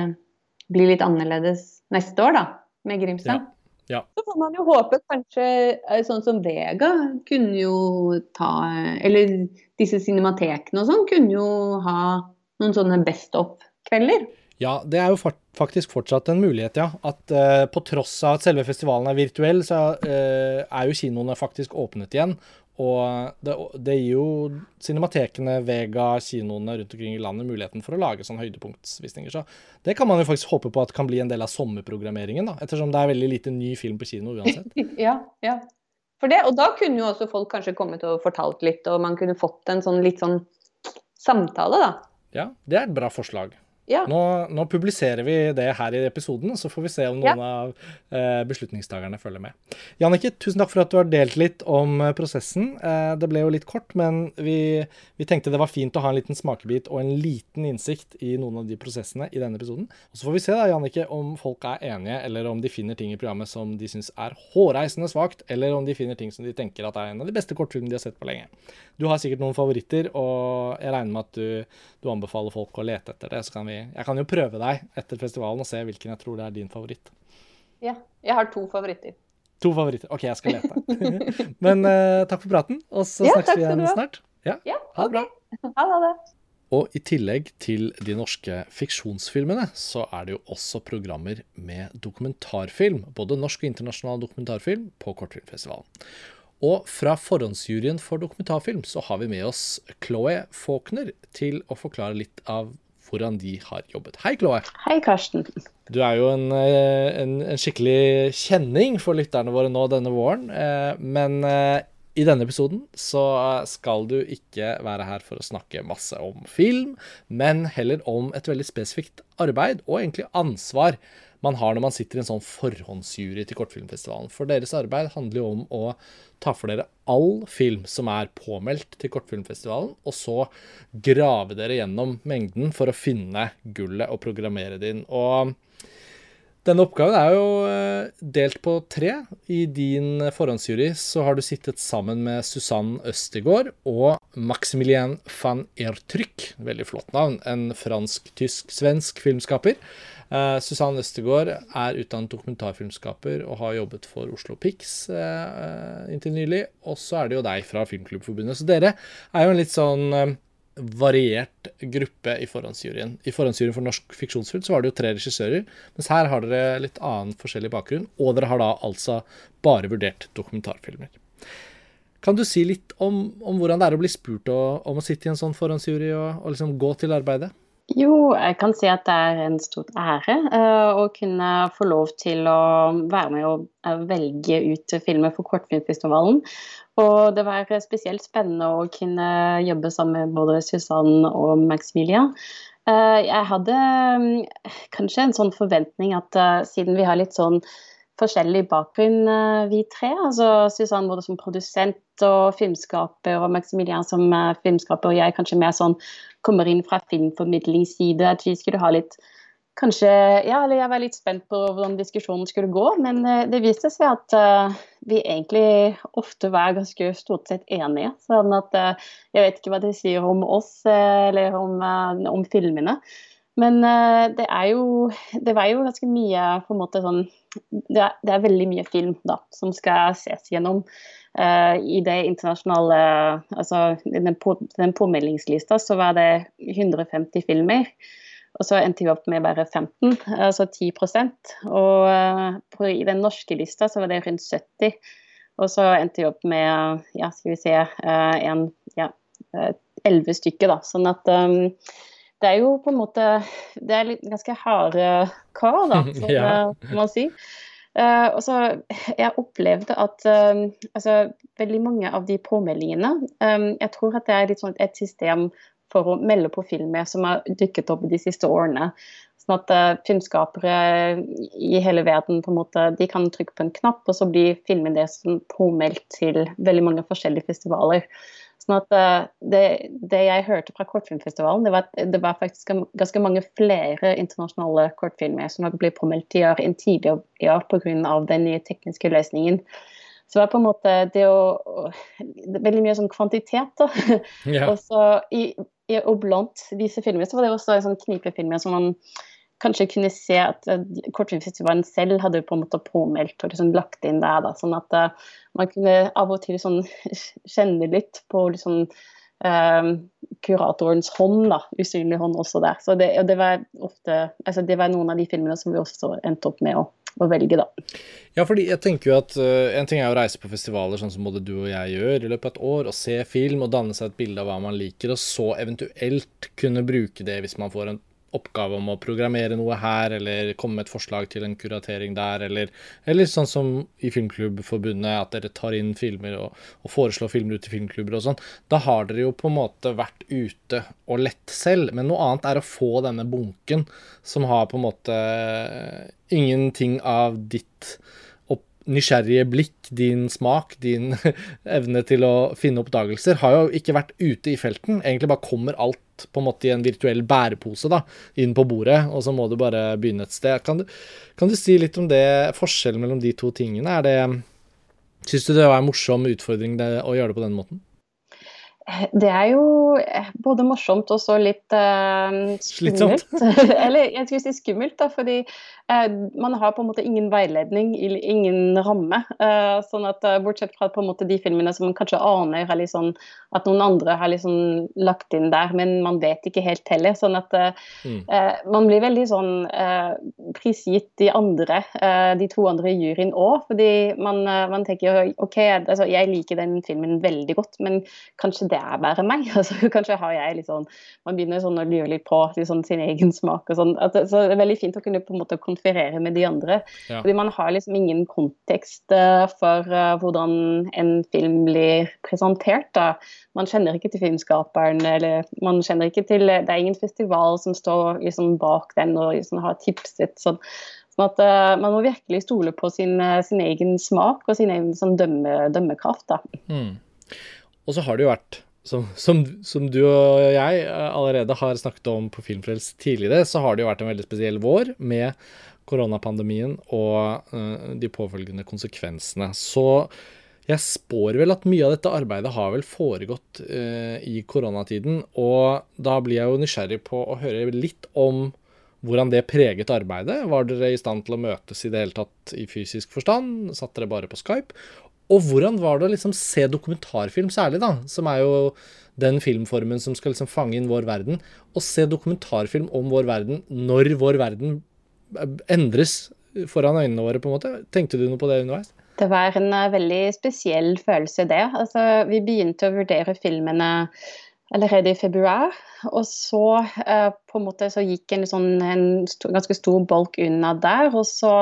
blir litt annerledes neste år, da, med Grimstad. Ja. Ja. Så får man jo håpe kanskje eh, sånn som Vega kunne jo ta Eller disse cinematekene og sånn kunne jo ha noen sånne best up-kvelder. Ja, det er jo faktisk fortsatt en mulighet, ja. At uh, på tross av at selve festivalen er virtuell, så uh, er jo kinoene faktisk åpnet igjen. Og det, det, gir jo cinematekene, Vega, kinoene rundt omkring i landet muligheten for å lage sånne høydepunktsvisninger. Så det kan man jo faktisk håpe på at kan bli en del av sommerprogrammeringen, da, ettersom det er veldig lite ny film på kino uansett. ja, ja. For det, og da kunne jo også folk kanskje kommet og fortalt litt, og man kunne fått en sånn litt sånn samtale, da. Ja, det er et bra forslag. Ja. Nå, nå, publiserer vi det her i episoden, så får vi se om noen ja. av eh, beslutningstakerne følger med. Jannicke, tusen takk for at du har delt litt om eh, prosessen. Eh, det ble jo litt kort, men vi, vi, tenkte det var fint å ha en liten smakebit og en liten innsikt i noen av de prosessene i denne episoden. Og Så får vi se da, Jannicke, om folk er enige, eller om de finner ting i programmet som de syns er hårreisende svakt, eller om de finner ting som de tenker at er en av de beste kortfilmene de har sett på lenge. Du har sikkert noen favoritter, og jeg regner med at du, du anbefaler folk å lete etter det. så kan vi jeg kan jo prøve deg etter festivalen og se hvilken jeg tror det er din favoritt. Ja. Jeg har to favoritter. To favoritter. OK, jeg skal lete. Men uh, takk for praten, og så ja, snakkes vi igjen snart. Ja, ja ha det bra. Ha det. Og i tillegg til de norske fiksjonsfilmene, så er det jo også programmer med dokumentarfilm. Både norsk og internasjonal dokumentarfilm på Kortfilmfestivalen. Og fra forhåndsjuryen for dokumentarfilm så har vi med oss Chloé Faulkner til å forklare litt av hvordan de har jobbet. Hei, Chloé. Hei, Karsten. Du er jo en, eh, en, en, skikkelig kjenning for lytterne våre nå denne våren. Eh, men eh, i denne episoden så skal du ikke være her for å snakke masse om film, men heller om et veldig spesifikt arbeid, og egentlig ansvar, man har når man sitter i en sånn forhåndsjury til Kortfilmfestivalen. For deres arbeid handler jo om å ta for dere all film som er påmeldt til Kortfilmfestivalen, og så grave dere gjennom mengden for å finne gullet og programmere det inn. Og denne oppgaven er jo eh, delt på tre. I din forhåndsjury så har du sittet sammen med Susanne Østegård og Maximilien van Ertryck, veldig flott navn, en fransk-tysk-svensk filmskaper. Uh, Susanne Østegård er utdannet dokumentarfilmskaper og har jobbet for Oslo Pix uh, inntil nylig. Og så er det jo deg fra Filmklubbforbundet. Så dere er jo en litt sånn uh, variert gruppe i forhåndsjuryen. I forhåndsjuryen for norsk fiksjonsfilm så var det jo tre regissører, mens her har dere litt annen forskjellig bakgrunn. Og dere har da altså bare vurdert dokumentarfilmer. Kan du si litt om, om hvordan det er å bli spurt og, om å sitte i en sånn forhåndsjury og, og liksom gå til arbeidet? Jo, jeg kan si at det er en stor ære uh, å kunne få lov til å være med og uh, velge ut filmer for Kortfilmfestivalen. Og det var spesielt spennende å kunne jobbe sammen med både Susanne og Maximilia. Uh, jeg hadde um, kanskje en sånn forventning at siden vi har litt sånn forskjellig bakgrunn, vi tre. altså Susanne både som produsent og filmskaper, og Maximilian som filmskaper, og jeg kanskje mer sånn kommer inn fra filmformidlingsside, at vi skulle ha litt Kanskje Ja, eller jeg var litt spent på hvordan diskusjonen skulle gå, men eh, det viste seg at uh, vi egentlig ofte var ganske stort sett enige. Sånn at uh, jeg vet ikke hva det sier om oss uh, eller om, om, filmene. Men det er jo Det var jo ganske mye på en måte sånn det er, det er veldig mye film da, som skal ses gjennom. Uh, I det internasjonale altså den, på, den påmeldingslista så var det 150 filmer. Og så endte vi opp med bare 15, altså 10 Og uh, på, i den norske lista så var det rundt 70. Og så endte vi opp med ja, skal vi se, uh, en, ja, 11 stykker, da. Sånn at um, det er jo på en måte Det er litt ganske harde kar, da, som ja. man sier. Uh, og så Jeg opplevde at uh, altså, veldig mange av de påmeldingene um, Jeg tror at det er sånn et system for å melde på filmer som har dykket opp de siste årene. Sånn at uh, filmskapere i hele verden på en måte, de kan trykke på en knapp, og så blir filmen deres påmeldt til veldig mange forskjellige festivaler. Sånn at eh, det, det, jeg hørte fra Kortfilmfestivalen, det var at det var faktisk ganske mange flere internasjonale kortfilmer som ble påmeldt i år enn tidligere i år pga. den nye tekniske løsningen. Så det var på en måte det å det Veldig mye sånn kvantitet, da. Ja. og, så i, i, og blant disse filmene så var det også sånn knipefilmer som man kanskje kunne se at uh, Kortfilmfestivalen selv hadde på en måte påmeldt og liksom lagt inn der. Da, sånn at uh, man kunne av og til sånn, kjenne litt på liksom, uh, kuratorens hånd, da, usynlig hånd også der. Så det, det, var ofte, altså det var noen av de filmene som vi også endte opp med å, å velge, da. Ja, fordi jeg tenker jo at uh, En ting er å reise på festivaler, sånn som både du og jeg gjør, i løpet av et år, og se film og danne seg et bilde av hva man liker, og så eventuelt kunne bruke det hvis man får en oppgave om å programmere noe her, eller komme med et forslag til en kuratering der, eller, eller sånn som i Filmklubbforbundet, at dere tar inn filmer og, og foreslår filmer ut til filmklubber og sånn. Da har dere jo på en måte vært ute og lett selv. Men noe annet er å få denne bunken som har på en måte ingenting av ditt nysgjerrige blikk, din smak, din evne til å finne oppdagelser, har jo ikke vært ute i felten. Egentlig bare kommer alt på en måte i en virtuell bærepose da, inn på bordet, og så må du bare begynne et sted. Kan du, kan du si litt om det, forskjellen mellom de to tingene? Er det Syns du det var en morsom utfordring det, å gjøre det på den måten? Det er jo eh, både morsomt og så litt uh, skummelt. Eller jeg skulle si skummelt, da, fordi man har på en måte ingen veiledning, ingen ramme. Uh, sånn at Bortsett fra på en måte de filmene som man kanskje aner er litt sånn, at noen andre har liksom lagt inn der, men man vet ikke helt heller. Sånn at mm. man blir veldig sånn prisgitt de andre, de to andre i juryen òg, fordi man, man, tenker OK, altså, jeg liker den filmen veldig godt, men kanskje det det er bare meg. Altså, kanskje har jeg litt sånn Man begynner sånn å lure litt på liksom, sin egen smak og sånn. At, så det er veldig fint å kunne på en måte konferere med de andre. Ja. Fordi man har liksom ingen kontekst uh, for uh, hvordan en film blir presentert. da. Man kjenner ikke til filmskaperen, eller man kjenner ikke til Det er ingen festival som står liksom bak den og liksom har tipset. sånn Sånn at uh, Man må virkelig stole på sin, sin egen smak og sin egen sånn, dømme, dømmekraft. Mm. Og så har det jo vært som, som, som, du og jeg eh, allerede har snakket om på Filmfrels tidligere, så har det jo vært en veldig spesiell vår med koronapandemien og uh, de påfølgende konsekvensene. Så jeg spår vel at mye av dette arbeidet har vel foregått uh, i koronatiden. Og da blir jeg jo nysgjerrig på å høre litt om hvordan det preget arbeidet. Var dere i stand til å møtes i det hele tatt i fysisk forstand? Satt dere bare på Skype? Og hvordan var det å liksom se dokumentarfilm særlig, da, som er jo den filmformen som skal liksom fange inn vår verden, å se dokumentarfilm om vår verden når vår verden endres foran øynene våre, på en måte. Tenkte du noe på det underveis? Det var en uh, veldig spesiell følelse, det. Altså, vi begynte å vurdere filmene allerede i februar. Og så uh, på en måte så gikk en, sånn, en ganske stor bolk unna der. Og så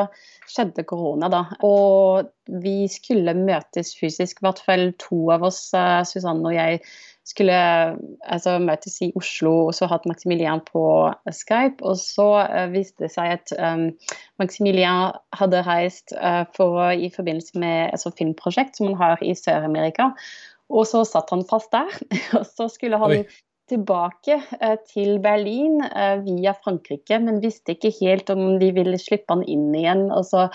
skjedde korona, da. Og vi skulle møtes fysisk, i hvert fall to av oss, uh, Susanne og jeg, skulle altså, møtes i Oslo og så hatt Maximilian på Skype. Og så uh, viste det seg at um, Maximilian hadde reist uh, for, i forbindelse med et altså, filmprosjekt som han har i Sør-Amerika. Og så satt han fast der. og så skulle han Oi tilbake eh, til Berlin eh, via Frankrike, men visste ikke helt om de ville slippe han inn igjen. Altså,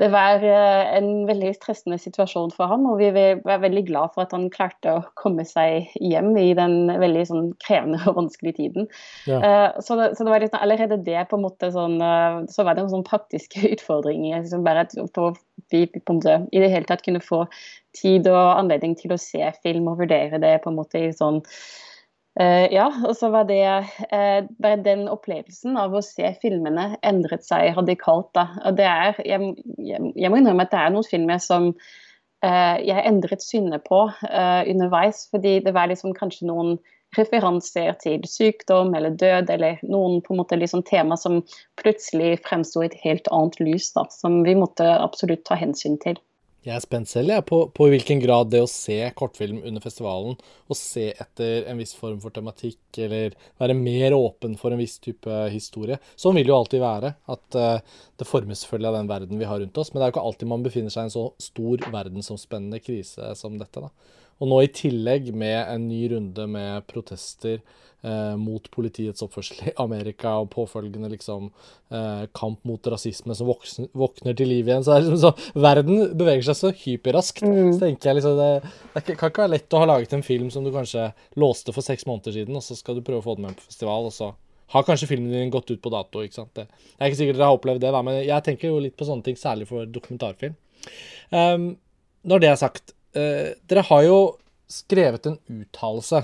det var eh, en veldig stressende situasjon for ham, og vi var veldig glad for at han klarte å komme seg hjem i den veldig sånn, krevende og vanskelige tiden. Ja. Så, det, så, det, var liksom, allerede det på en måte sånn, Så var det en sånn praktiske utfordringer. Liksom bare at vi måte, i det hele tatt kunne få tid og anledning til å se film og vurdere det på en måte i sånn ja, og så var det uh, bare den opplevelsen av å se filmene endret seg radikalt. da. Og det er, jeg, jeg, jeg må innrømme at det er noen filmer som uh, jeg endret synet på underveis. Fordi det var liksom kanskje noen referanser til sykdom eller død, eller noen på en måte liksom tema som plutselig fremsto i et helt annet lys, da, som vi måtte absolutt ta hensyn til. Jeg er spent selv jeg, på, på hvilken grad det å se kortfilm under festivalen, og se etter en viss form for tematikk, eller være mer åpen for en viss type historie Sånn vil jo alltid være. At uh, det formes selvfølgelig av den verden vi har rundt oss. Men det er jo ikke alltid man befinner seg i en så stor verdensomspennende krise som dette. da. Og nå i tillegg med en ny runde med protester eh, mot politiets oppførsel i Amerika og påfølgende liksom eh, kamp mot rasisme som voksen, våkner til liv igjen. Så, liksom så, verden beveger seg så hyperraskt. Mm. Så tenker jeg liksom det, det, kan ikke være lett å ha laget en film som du kanskje låste for seks måneder siden, og så skal du prøve å få den med på festival, og så har kanskje filmen din gått ut på dato. ikke sant? Det, jeg er ikke sikkert dere har opplevd det, da, men jeg tenker jo litt på sånne ting, særlig for dokumentarfilm. Um, når det er sagt, eh, dere har jo skrevet en uttalelse,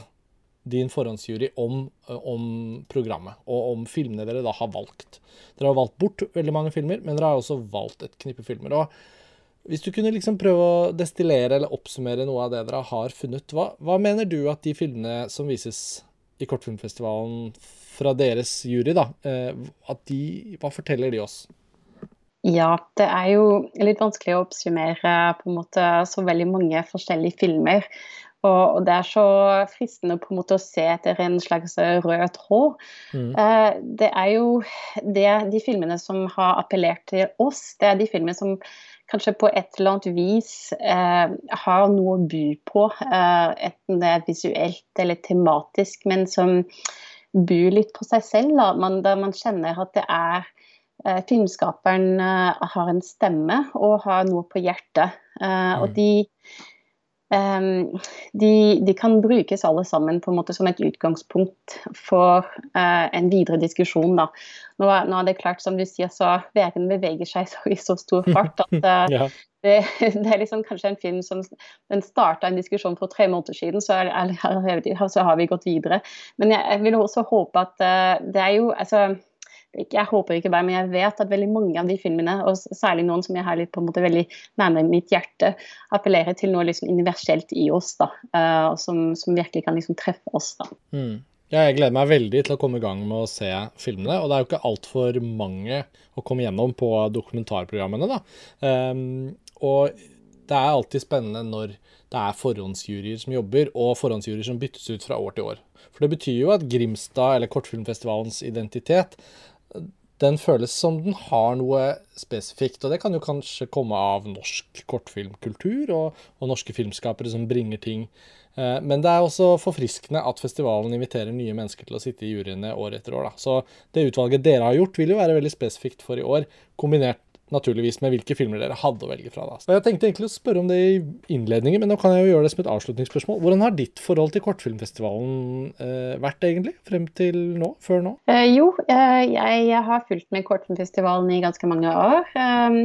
din forhåndsjury, om, eh, om, programmet og om filmene dere da har valgt. Dere har valgt bort veldig mange filmer, men dere har også valgt et knippe filmer. og hvis du kunne liksom prøve å destillere eller oppsummere noe av det dere har funnet, hva, hva mener du at de filmene som vises i Kortfilmfestivalen fra deres jury, da, at de, hva forteller de oss? Ja, det er jo litt vanskelig å oppsummere på en måte så veldig mange forskjellige filmer. Og, det er så fristende på en måte å se etter en slags rød tråd. Mm. Eh, det er jo det, de filmene som har appellert til oss, det er de filmene som kanskje på et eller annet vis eh, har noe å by på. Eh, enten det er visuelt eller tematisk, men som byr litt på seg selv. Da. Man, der man kjenner at det er Filmskaperen eh, har en stemme og har noe på hjertet. Eh, mm. Og de Um, de, de, kan brukes alle sammen på en måte som et utgangspunkt for en videre diskusjon. Da. Nå, nå, er det klart, som du sier, så verden beveger seg så, i så stor fart at ja. det, det, er liksom kanskje en film som den starta en diskusjon for tre måneder siden, så, er, er, så, har vi gått videre. Men jeg, jeg vil også håpe at det er jo altså jeg håper ikke bare, men jeg vet at veldig mange av de filmene, og særlig noen som jeg har litt på en måte veldig nærmere mitt hjerte, appellerer til noe liksom universelt i oss, da, uh, som, som, virkelig kan liksom treffe oss. da. Mm. Ja, jeg gleder meg veldig til å komme i gang med å se filmene. Og det er jo ikke altfor mange å komme gjennom på dokumentarprogrammene, da. Um, og det er alltid spennende når det er forhåndsjuryer som jobber, og forhåndsjuryer som byttes ut fra år til år. For det betyr jo at Grimstad, eller Kortfilmfestivalens identitet, den føles som den har noe spesifikt. Og det kan jo kanskje komme av norsk kortfilmkultur og, og norske filmskapere som bringer ting. Eh, men det er også forfriskende at festivalen inviterer nye mennesker til å sitte i juryene år etter år. Da. Så det utvalget dere har gjort, vil jo være veldig spesifikt for i år, kombinert naturligvis med hvilke filmer dere hadde å velge fra. Da. Og jeg tenkte egentlig å spørre om det i innledningen, men nå kan jeg jo gjøre det som et avslutningsspørsmål. Hvordan har ditt forhold til Kortfilmfestivalen eh, vært egentlig, frem til nå? Før nå? Eh, jo, eh, jeg, jeg, har fulgt med Kortfilmfestivalen i ganske mange år. Um,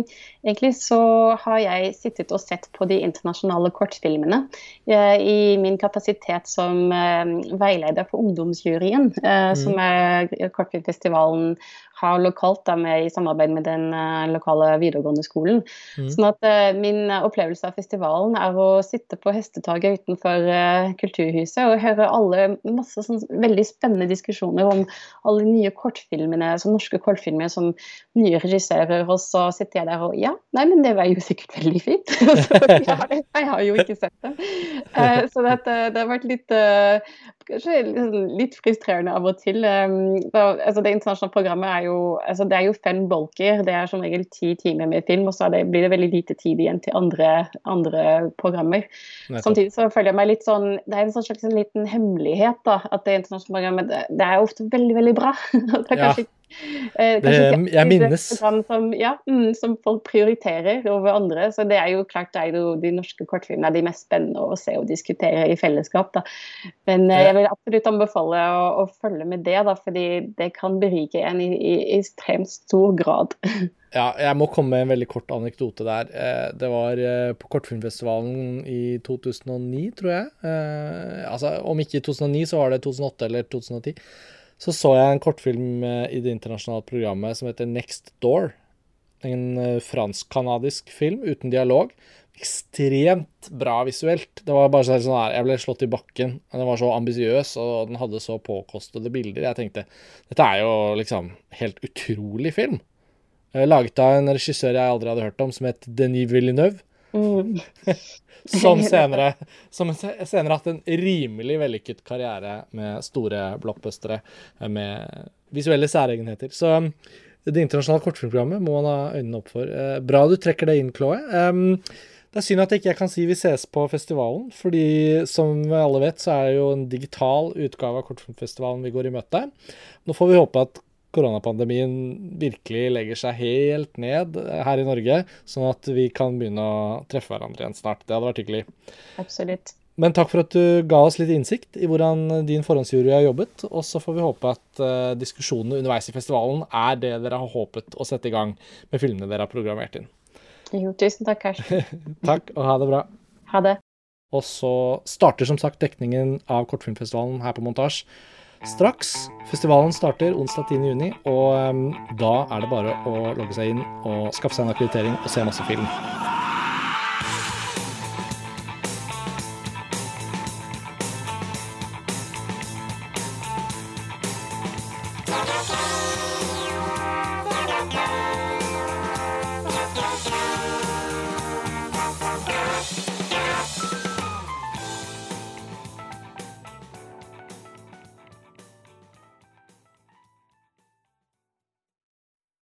egentlig så har jeg sittet og sett på de internasjonale kortfilmene uh, i min kapasitet som uh, veileder for ungdomsjuryen, uh, mm. som er Kortfilmfestivalen har lokalt da, med, i samarbeid med den uh, lokale videregående skolen. Mm. Sånn at uh, Min opplevelse av festivalen er å sitte på hestetaket utenfor uh, Kulturhuset og høre alle masse sånn, veldig spennende diskusjoner om alle nye kortfilmene, som norske kortfilmer som nye regissører. Og så sitter jeg der og ja, nei, men det var jo sikkert veldig fint. så, ja, jeg har jo ikke sett dem. så det, det, har vært litt kanskje litt frustrerende av og til. Da, altså, det internasjonale programmet er jo, altså det er jo fem bolker. Det er som regel ti timer med film, og så det, blir det veldig lite tid igjen til andre, andre programmer. Nettopp. Samtidig så føler jeg meg litt sånn Det er en sånn slags en liten hemmelighet da, at det internasjonale programmet det, det er ofte veldig, veldig bra. det er kanskje ja. Eh, det, jeg minnes. Som, ja, mm, som folk prioriterer over andre. Så det er jo klart det er jo de norske kortfilmene er de mest spennende å se og diskutere i fellesskap. Da. Men eh, jeg vil absolutt anbefale å, å, følge med det, da, fordi det kan berike en i, i, i ekstremt stor grad. Ja, jeg må komme med en veldig kort anekdote der. Eh, det var eh, på Kortfilmfestivalen i 2009, tror jeg. Eh, altså, om ikke i 2009, så var det 2008 eller 2010 så så jeg en kortfilm i det internasjonale programmet som heter Next Door. En fransk-canadisk film uten dialog. Ekstremt bra visuelt. Det var bare sånn her, Jeg ble slått i bakken. Den var så ambisiøs, og den hadde så påkostede bilder. Jeg tenkte dette er jo liksom helt utrolig film. Eh, laget av en regissør jeg aldri hadde hørt om, som het Denis Villeneuve. Mm. som senere som senere hatt en rimelig vellykket karriere med store blockbustere med visuelle særegenheter. Så um, det internasjonale kortfilmprogrammet må man ha øynene opp for. Eh, bra du trekker det inn, Chloé. Um, det er synd at jeg ikke kan si vi ses på festivalen, fordi som alle vet, så er det jo en digital utgave av Kortfilmfestivalen vi går i møte. Nå får vi håpe at koronapandemien virkelig legger seg helt ned her i Norge, sånn at vi kan begynne å treffe hverandre igjen snart. Det hadde vært hyggelig. Absolutt. Men takk for at du ga oss litt innsikt i hvordan din forhåndsjury har jobbet. Og så får vi håpe at uh, diskusjonene underveis i festivalen er det dere har håpet å sette i gang med filmene dere har programmert inn. Jo, tusen takk, Karsten. takk, og ha det bra. Ha det. Og så starter som sagt dekningen av Kortfilmfestivalen her på Montasj straks. Festivalen starter onsdag 10.6, og um, da er det bare å logge seg inn og skaffe seg en akkreditering og se masse film.